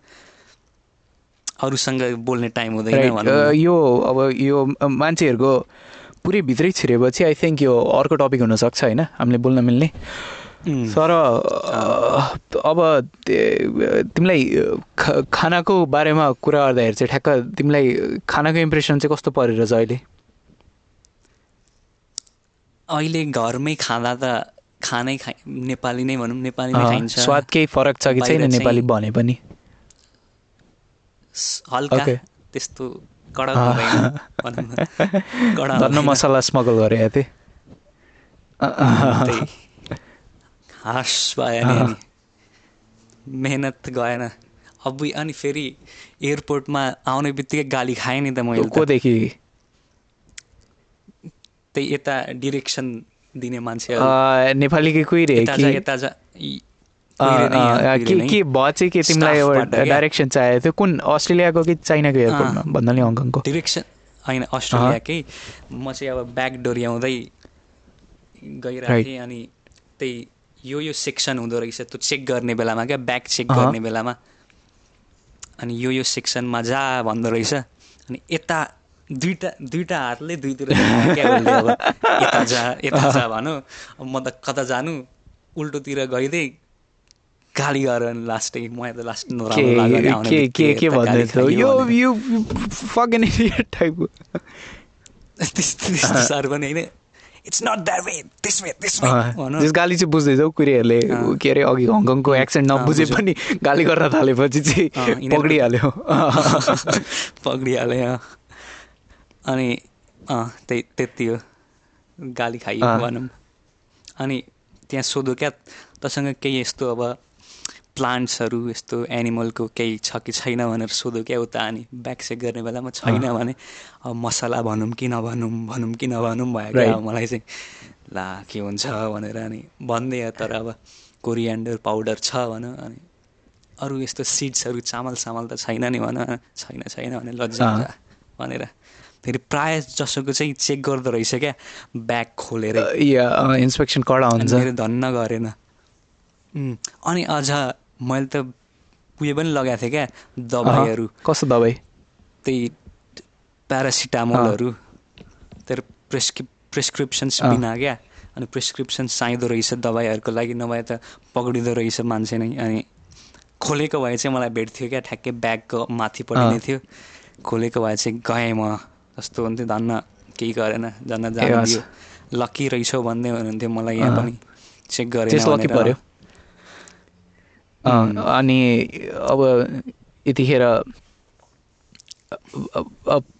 अरूसँग बोल्ने टाइम हुँदैन। यो अब यो मान्छेहरूको पुरै भित्रै छिरेपछि आई थिङ्क यो अर्को टपिक हुनसक्छ होइन हामीले बोल्न मिल्ने तर अब तिमीलाई खानाको बारेमा कुरा गर्दाखेरि चाहिँ ठ्याक्क तिमीलाई खानाको इम्प्रेसन चाहिँ कस्तो परेर छ अहिले अहिले घरमै खाँदा त खानै खाइ नेपाली नै भनौँ नेपाली नै खाइन्छ। स्वाद केही फरक छ कि छैन नेपाली भने पनि? हल्का. त्यस्तो न। कडा धन्न। मसला स्मगल गरे थिएँ हाँस भयो नि। मेहनत गएन। अब अनि फेरि एयरपोर्टमा आउने बित्तिकै गाली खाएँ नि त मैले। कोदेखि त्यही यता डिरेक्सन दिने मान्छेहरू। अ, नेपालीकै कोही रे यता कि के भयो चाहिँ के तिमीलाई एउटा? डाइरेक्सन चाहिएको थियो? कुन अस्ट्रेलियाको कि चाइनाको एयरपोर्टमा भन्दा नि हङकङको? डिरेक्सन होइन अस्ट्रेलियाकै। म चाहिँ अब ब्याक डोर्याउँदै गइरहेको. थिएँ अनि त्यही यो यो सेक्सन हुँदो रहेछ। त्यो चेक गर्ने बेलामा क्या? Back check. गर्ने बेलामा। अनि यो यो सेक्सनमा जा भन्दो रहेछ। अनि यता दुइटा दुइटा हातले दुईतिर यता जा यता जा भनौँ। अब म त कता जानु? उल्टोतिर गइदिएँ गाली गरेर अनि लास्टै मलाई त लास्ट के के गाली थियो खाइयो यो भनेर। यो फकिङ टाइपको त्यस्तो त्यस्तो साह्रो पनि होइन। It's not that way this way this way भनौँ। त्यस गाली चाहिँ बुझ्दैछौ कुरीहरूले अँ। के अरे अघि हङकङको एक्सेन्ट नबुझे। पनि गाली गर्न थालेपछि चाहिँ पक्रिहाल्यो। पक्रिहाल्यो। अनि त्यही त्यति हो। गाली खाइयो। भनौँ। अनि त्यहाँ सोध्यो क्या तसँग केही यस्तो अब प्लान्ट्सहरू यस्तो एनिमलको केही छ कि छैन? भनेर सोध्यो क्या उता अनि ब्याक चेक गर्ने बेलामा छैन भने अब मसला भनौँ कि नभनौँ भनौँ कि नभनौँ भयो क्या मलाई चाहिँ ला के हुन्छ? भनेर अनि भन्दै तर अब कोरियान्डर पाउडर छ भनौँ अनि अरू यस्तो सिड्सहरू चामल सामल त छैन नि भन छैन छैन भने लज्जा भनेर फेरि प्रायः जसोको चाहिँ चेक गर्दो रहेछ क्या ब्याग खोलेर। इन्सपेक्सन कडा हुन्छ मेरो धन्न गरेन। अनि अझ मैले त उयो पनि लगाएको थिएँ क्या दबाईहरू। कस्तो दबाई? त्यही प्यारासिटामोलहरू। तर प्रेस्क्रि प्रेसक्रिप्सन्स। बिना क्या अनि प्रेसक्रिप्सन चाहिँदो रहेछ दबाईहरूको लागि नभए त पक्रिँदो रहेछ मान्छे नै। अनि खोलेको भए चाहिँ मलाई भेट्थ्यो क्या ठ्याक्कै ब्यागको माथिपट्टि। नै थियो। खोलेको भए चाहिँ गएँ म। जस्तो हुन्थ्यो धन्न केही गरेन जन्न ए जानु। दियो। लक्की रहेछौ भन्दै हुनुहुन्थ्यो मलाई यहाँ। पनि। चेक लकी अँ, अनि अब यतिखेर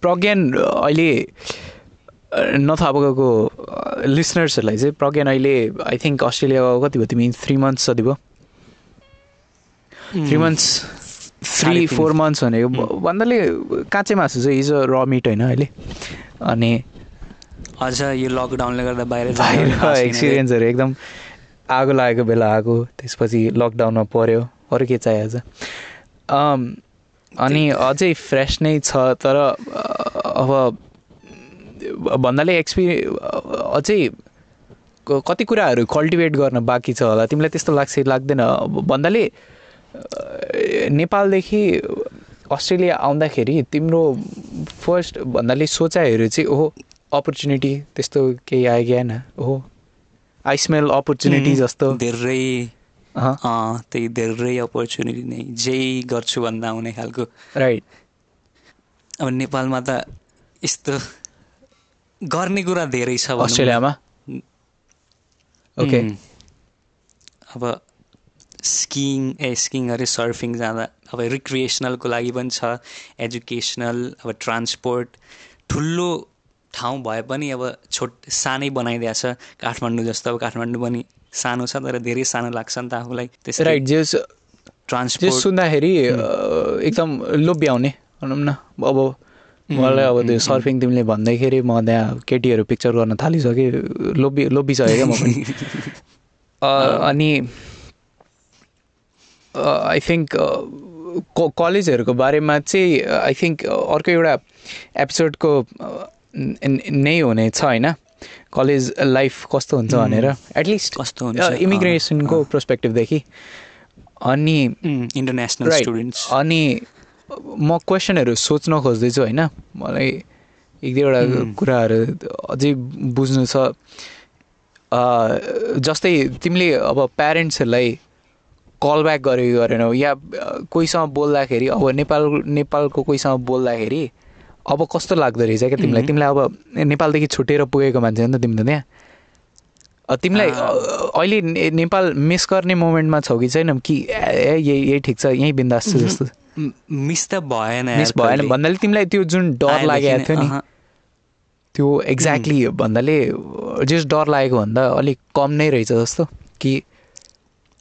प्रज्ञान अहिले नथाहा भएको लिसनर्सहरूलाई चाहिँ प्रज्ञान अहिले आई थिङ्क अस्ट्रेलिया गएको कति भयो? तिमी थ्री मन्थ्स जति भयो? Three months three. Four months भनेको। भन्दाले काँचे मासु चाहिँ हिजो र मिट होइन अहिले अनि अझ यो लकडाउनले गर्दा बाहिर बाहिर। एक्सपिरियन्सहरू एकदम आगो लागेको बेला आएको त्यसपछि लकडाउनमा पऱ्यो अरू के छ अम, अनि अझै फ्रेस नै छ तर अब भन्नाले एक्सपि अझै कति कुराहरू कल्टिभेट गर्न बाँकी छ होला तिमीलाई त्यस्तो लाग्छ लाग्दैन अ, नेपालदेखि अस्ट्रेलिया आउँदाखेरि तिम्रो फर्स्ट भन्नाले सोचाइहरू चाहिँ ओहो अपर्च्युनिटी त्यस्तो केही आयो आएन ओहो आई स्मेल अपर्च्युनिटी जस्तो। धेरै त्यही धेरै अपर्च्युनिटी नै जे गर्छु भन्दा आउने खालको। राइट अब नेपालमा त यस्तो गर्ने कुरा धेरै छ। अस्ट्रेलियामा? ओके अब स्किङ ए स्किङ अरे सर्फिङ जाँदा अब रिक्रिएसनलको लागि पनि छ एजुकेसनल अब ट्रान्सपोर्ट ठुलो ठाउँ भए पनि अब छोट सानै बनाइदिएको छ। काठमाडौँ जस्तो अब काठमाडौँ पनि सानो छ तर धेरै सानो लाग्छ नि त आफूलाई। त्यसै राइट जे ट्रान्सपोर्ट सुन्दाखेरि एकदम लोभ्याउने भनौँ न। अब मलाई अब त्यो सर्फिङ तिमीले भन्दाखेरि म त्यहाँ केटीहरू पिक्चर गर्न थालिसकेँ लोभी लोभिसकेँ क्या म पनि। अनि आई थिङ्क कलेजहरूको बारेमा चाहिँ आई थिङ्क अर्को एउटा एपिसोडको नै हुने छ होइन? कलेज लाइफ कस्तो हुन्छ भनेर? एटलिस्ट कस्तो हुन्छ? इमिग्रेसनको पर्सपेक्टिभदेखि अनि इन्टरनेसनल Right. स्टुडेन्ट्स अनि म क्वेसनहरू सोच्न खोज्दैछु होइन? मलाई एक दुईवटा Mm. कुराहरू अझै बुझ्नु छ। जस्तै तिमीले अब प्यारेन्ट्सहरूलाई कल ब्याक गरेको गरेनौ? या कोहीसँग बोल्दाखेरि अब नेपाल नेपालको कोहीसँग बोल्दाखेरि अब कस्तो लाग्दो रहेछ क्या तिमीलाई. तिमीलाई अब नेपालदेखि छुटेर पुगेको मान्छे हो नि त तिमी त त्यहाँ? तिमीलाई अहिले नेपाल मिस गर्ने मोमेन्टमा छौ कि छैन? कि ए यही यही ठिक छ यहीँ बिन्दास छ जस्तो। मिस त भएन मिस भएन। भन्नाले तिमीलाई त्यो जुन डर लागेको थियो नि त्यो एक्ज्याक्टली भन्नाले जस डर लागेको भन्दा अलिक कम नै रहेछ जस्तो कि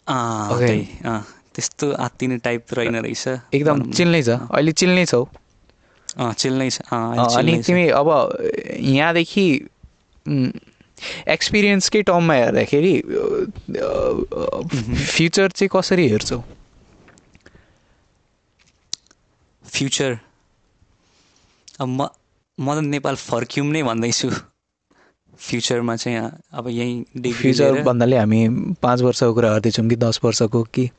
अँ, त्यस्तो आत्तिने टाइप रहेन रहेछ। एकदम। चिल्नै छ। अहिले चिल्नै छौ? अँ, चिल्नै छ। अनि। तिमी अब यहाँदेखि एक्सपिरियन्सकै टर्ममा हेर्दाखेरि फ्युचर चाहिँ कसरी हेर्छौ? फ्युचर अब म म त नेपाल फर्क्यौँ नै भन्दैछु। फ्युचरमा चाहिँ अब यहीँ डिग्री फ्युचर भन्नाले हामी पाँच वर्षको कुरा गर्दैछौँ कि दस वर्षको कि?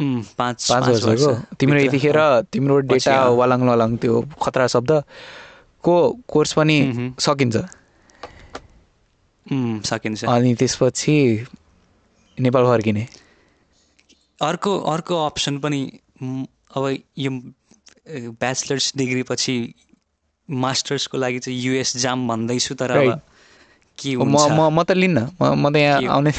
पाँच पाँच वर्ष वर्षको? तिम्रो यतिखेर तिम्रो डेटा। वालाङ वालाङ त्यो खतरा शब्दको कोर्स पनि। सकिन्छ? सकिन्छ। अनि त्यसपछि नेपाल फर्किने। अर्को अर्को अप्सन पनि अब यो ब्याचलर्स डिग्री पछि मास्टर्सको लागि चाहिँ युएस जाम भन्दैछु तर अब Right. के म म म त लिन्न। म म त यहाँ आउने।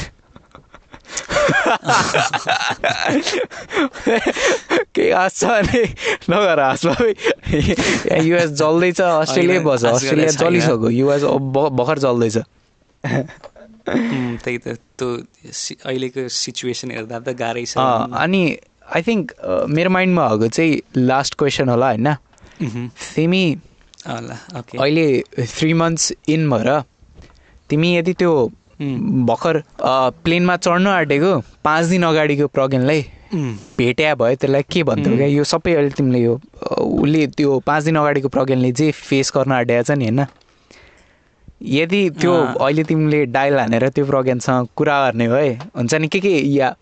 केही आश छ भने नगर हाँस यहाँ युएस जल्दैछ अस्ट्रेलिया बस्छ। अस्ट्रेलिया। जलिसक्यो। युएस भर्खर जल्दैछ। त्यही त। त्यो अहिलेको सिचुएसन हेर्दा त गाह्रै छ। अनि आई थिङ्क मेरो माइन्डमा भएको चाहिँ लास्ट क्वेसन होला होइन। तिमी अहिले थ्री मन्थ्स इन भएर तिमी यदि त्यो भर्खर प्लेनमा चढ्नु आँटेको पाँच दिन अगाडिको प्रज्ञानलाई भेट्या भयो त्यसलाई के भन्थ्यौ. क्या? यो सबै अहिले तिमीले यो उसले त्यो पाँच दिन अगाडिको प्रज्ञानले जे फेस गर्न आँटेको छ नि होइन? यदि त्यो. अहिले तिमीले डायल हानेर त्यो प्रज्ञानसँग कुरा गर्ने भए हुन्छ नि के के या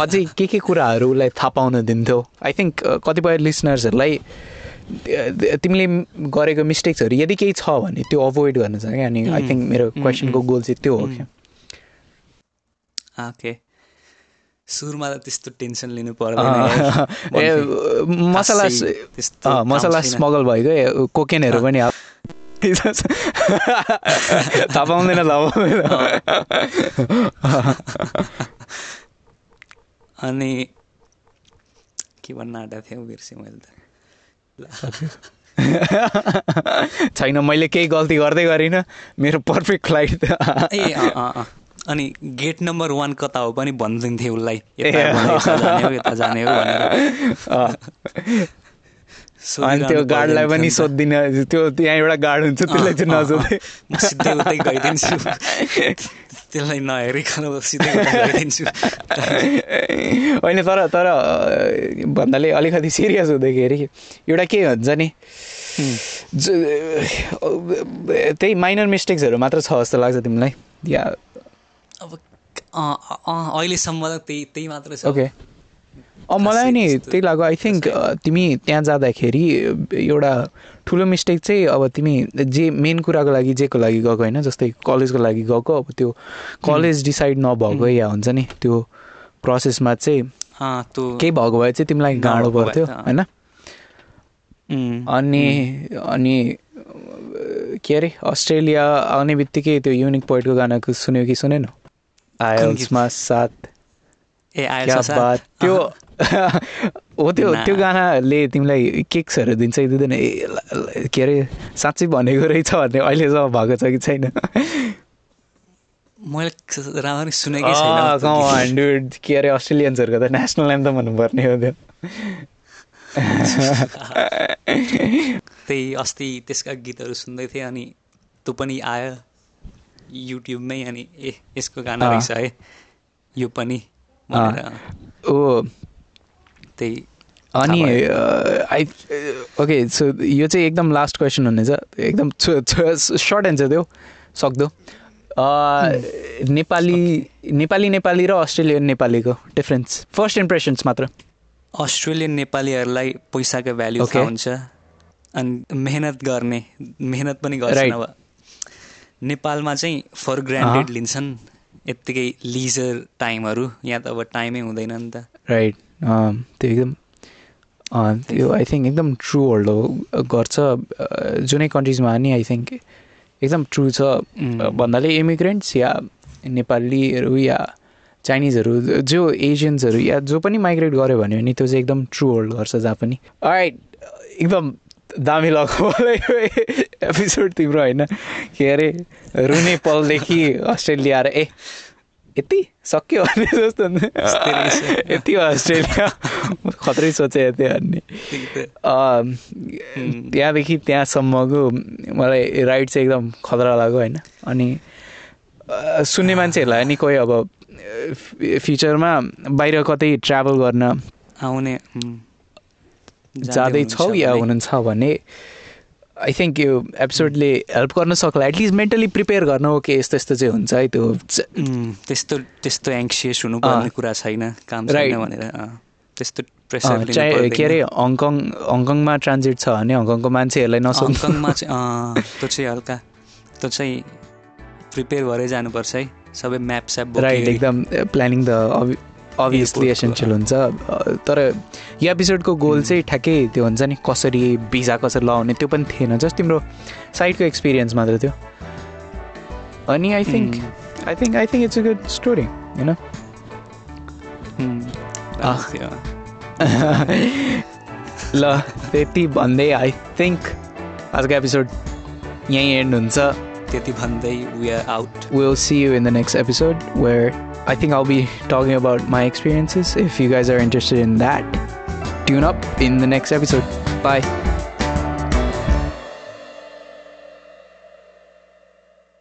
अझै के के कुराहरू उसलाई थाहा पाउन दिन्थ्यौ? आई थिङ्क कतिपय लिसनर्सहरूलाई तिमीले गरेको मिस्टेक्सहरू यदि केही छ भने त्यो अभोइड गर्न छ क्या? अनि आई थिङ्क मेरो क्वेसनको गोल चाहिँ त्यो हो. क्या? ओके सुरुमा त त्यस्तो टेन्सन लिनु पर्दैन मसला मसला। स्मगल भएको ए, कोकेनहरू पनि हाल- थाहा पाउँदैन थाहा पाउँदैन। अनि के भन्न आँटेको थिएँ बिर्सेँ मैले त। छैन मैले केही गल्ती गर्दै गरिनँ। मेरो पर्फेक्ट फ्लाइट ए। अनि गेट नम्बर वान कता हो पनि भनिदिन्थेँ उसलाई। यता जाने हो अनि त्यो गार्डलाई पनि थियो नि त। सोधिदिन त्यो त्यहाँ एउटा गार्ड हुन्छ त्यसलाई चाहिँ नसोधे। सिधै उतै गइदिन्छु। त्यसलाई नहेरिकन सिधै उता गइदिन्छु होइन तर तर अ, भन्नाले अलिकति सिरियस हुँदाखेरि एउटा के हुन्छ नि त्यही माइनर मिस्टेक्सहरू मात्र छ जस्तो लाग्छ तिमीलाई या अब अहिलेसम्म त त्यही त्यही मात्र छ ओके अब मलाई नि त्यही लाग्यो आई थिङ्क तिमी त्यहाँ जाँदाखेरि एउटा ठुलो मिस्टेक चाहिँ अब तिमी जे मेन कुराको लागि जेको लागि गएको होइन जस्तै कलेजको लागि गएको अब त्यो कलेज डिसाइड नभएको या हुन्छ नि त्यो प्रोसेसमा चाहिँ केही भएको भए चाहिँ तिमीलाई भए पर्थ्यो। होइन? अनि अनि के अरे अस्ट्रेलिया आउने बित्तिकै त्यो युनिक पोइन्टको गाना सुन्यो कि सुनेन? आयल्समा साथ। ए? बात? त्यो हो त्यो। त्यो गानाले तिमीलाई किक्सहरू दिन्छ कि दिँदैन ए के अरे साँच्चै भनेको रहेछ भन्ने अहिलेसम्म भएको छ कि छैन मैले राम्ररी सुनेकै छैन dude. के अरे अस्ट्रेलियन्सहरूको त नेसनल एन्थम भन्नुपर्ने हो त्यो त्यही अस्ति त्यसका गीतहरू सुन्दै थिएँ अनि त्यो पनि आयो युट्युबमै अनि ए यसको गाना। रहेछ है यो पनि ओ त्यही अनि आई ओके सो यो चाहिँ एकदम लास्ट क्वेसन हुनेछ एकदम सर्ट एन्सर देऊ। सक्दो। नेपाली नेपाली नेपाली र अस्ट्रेलियन नेपालीको डिफरेन्स फर्स्ट इम्प्रेसन्स मात्र। अस्ट्रेलियन नेपालीहरूलाई पैसाको भ्याल्यु. थाहा हुन्छ। अनि मेहनत गर्ने मेहनत पनि गर्छन् Right. अब। नेपालमा चाहिँ फर ग्रान्डेड अँ। लिन्छन्। यत्तिकै लिजर टाइमहरू यहाँ त अब टाइमै हुँदैन नि त। राइट त्यो एकदम त्यो आई थिङ्क एकदम ट्रु वर्ल्ड हो गर्छ जुनै कन्ट्रिजमा नि आई थिङ्क एकदम ट्रु छ। भन्नाले इमिग्रेन्ट्स या नेपालीहरू या चाइनिजहरू जो एसियन्सहरू या जो पनि माइग्रेट गर्यो भन्यो भने त्यो चाहिँ एकदम ट्रु वर्ल्ड गर्छ जहाँ पनि राइट एकदम दामी लगाऊ एपिसोड तिम्रो होइन? के अरे रुने पलदेखि अस्ट्रेलिया आएर ए यति सक्यो भन्ने जस्तो। यति हो अस्ट्रेलिया। खत्रै सोचे यति भन्ने। त्यहाँदेखि त्यहाँसम्मको मलाई राइड चाहिँ एकदम खतरा लाग्यो होइन। अनि सुन्ने मान्छेहरूलाई नि कोही अब फ्यु- फ्युचरमा बाहिर कतै ट्राभल गर्न आउने जाँदैछौ या भने। हुनुहुन्छ भने आई थिङ्क यो एपिसोडले हेल्प गर्न सक्ला. एटलिस्ट मेन्टली प्रिपेयर गर्न हो कि यस्तो यस्तो चाहिँ हुन्छ है त्यो त्यस्तो त्यस्तो एङ्सियस हुनुपर्ने अँ। कुरा छैन काम. छैन भनेर त्यस्तो प्रेसर चाहे के अरे हङकङ हङकङमा ट्रान्जिट छ भने हङकङको मान्छेहरूलाई नसोध्नु। हङकङमा चाहिँ त्यो चाहिँ हल्का त्यो चाहिँ प्रिपेयर भएरै जानुपर्छ है। सबै म्याप स्याप राइट एकदम प्लानिङ त अभियसली एसेन्सियल हुन्छ। तर यो एपिसोडको गोल चाहिँ ठ्याक्कै त्यो हुन्छ नि कसरी भिजा कसरी लगाउने त्यो पनि थिएन। जस्ट तिम्रो साइडको एक्सपिरियन्स मात्र थियो। अनि I think I think I think it's a good story होइन। ल त्यति भन्दै आई थिङ्क आजको एपिसोड यहीँ एन्ड हुन्छ। We are out. We'll see you in the next episode where I think I'll be talking about my experiences. If you guys are interested in that, tune up in the next episode. Bye.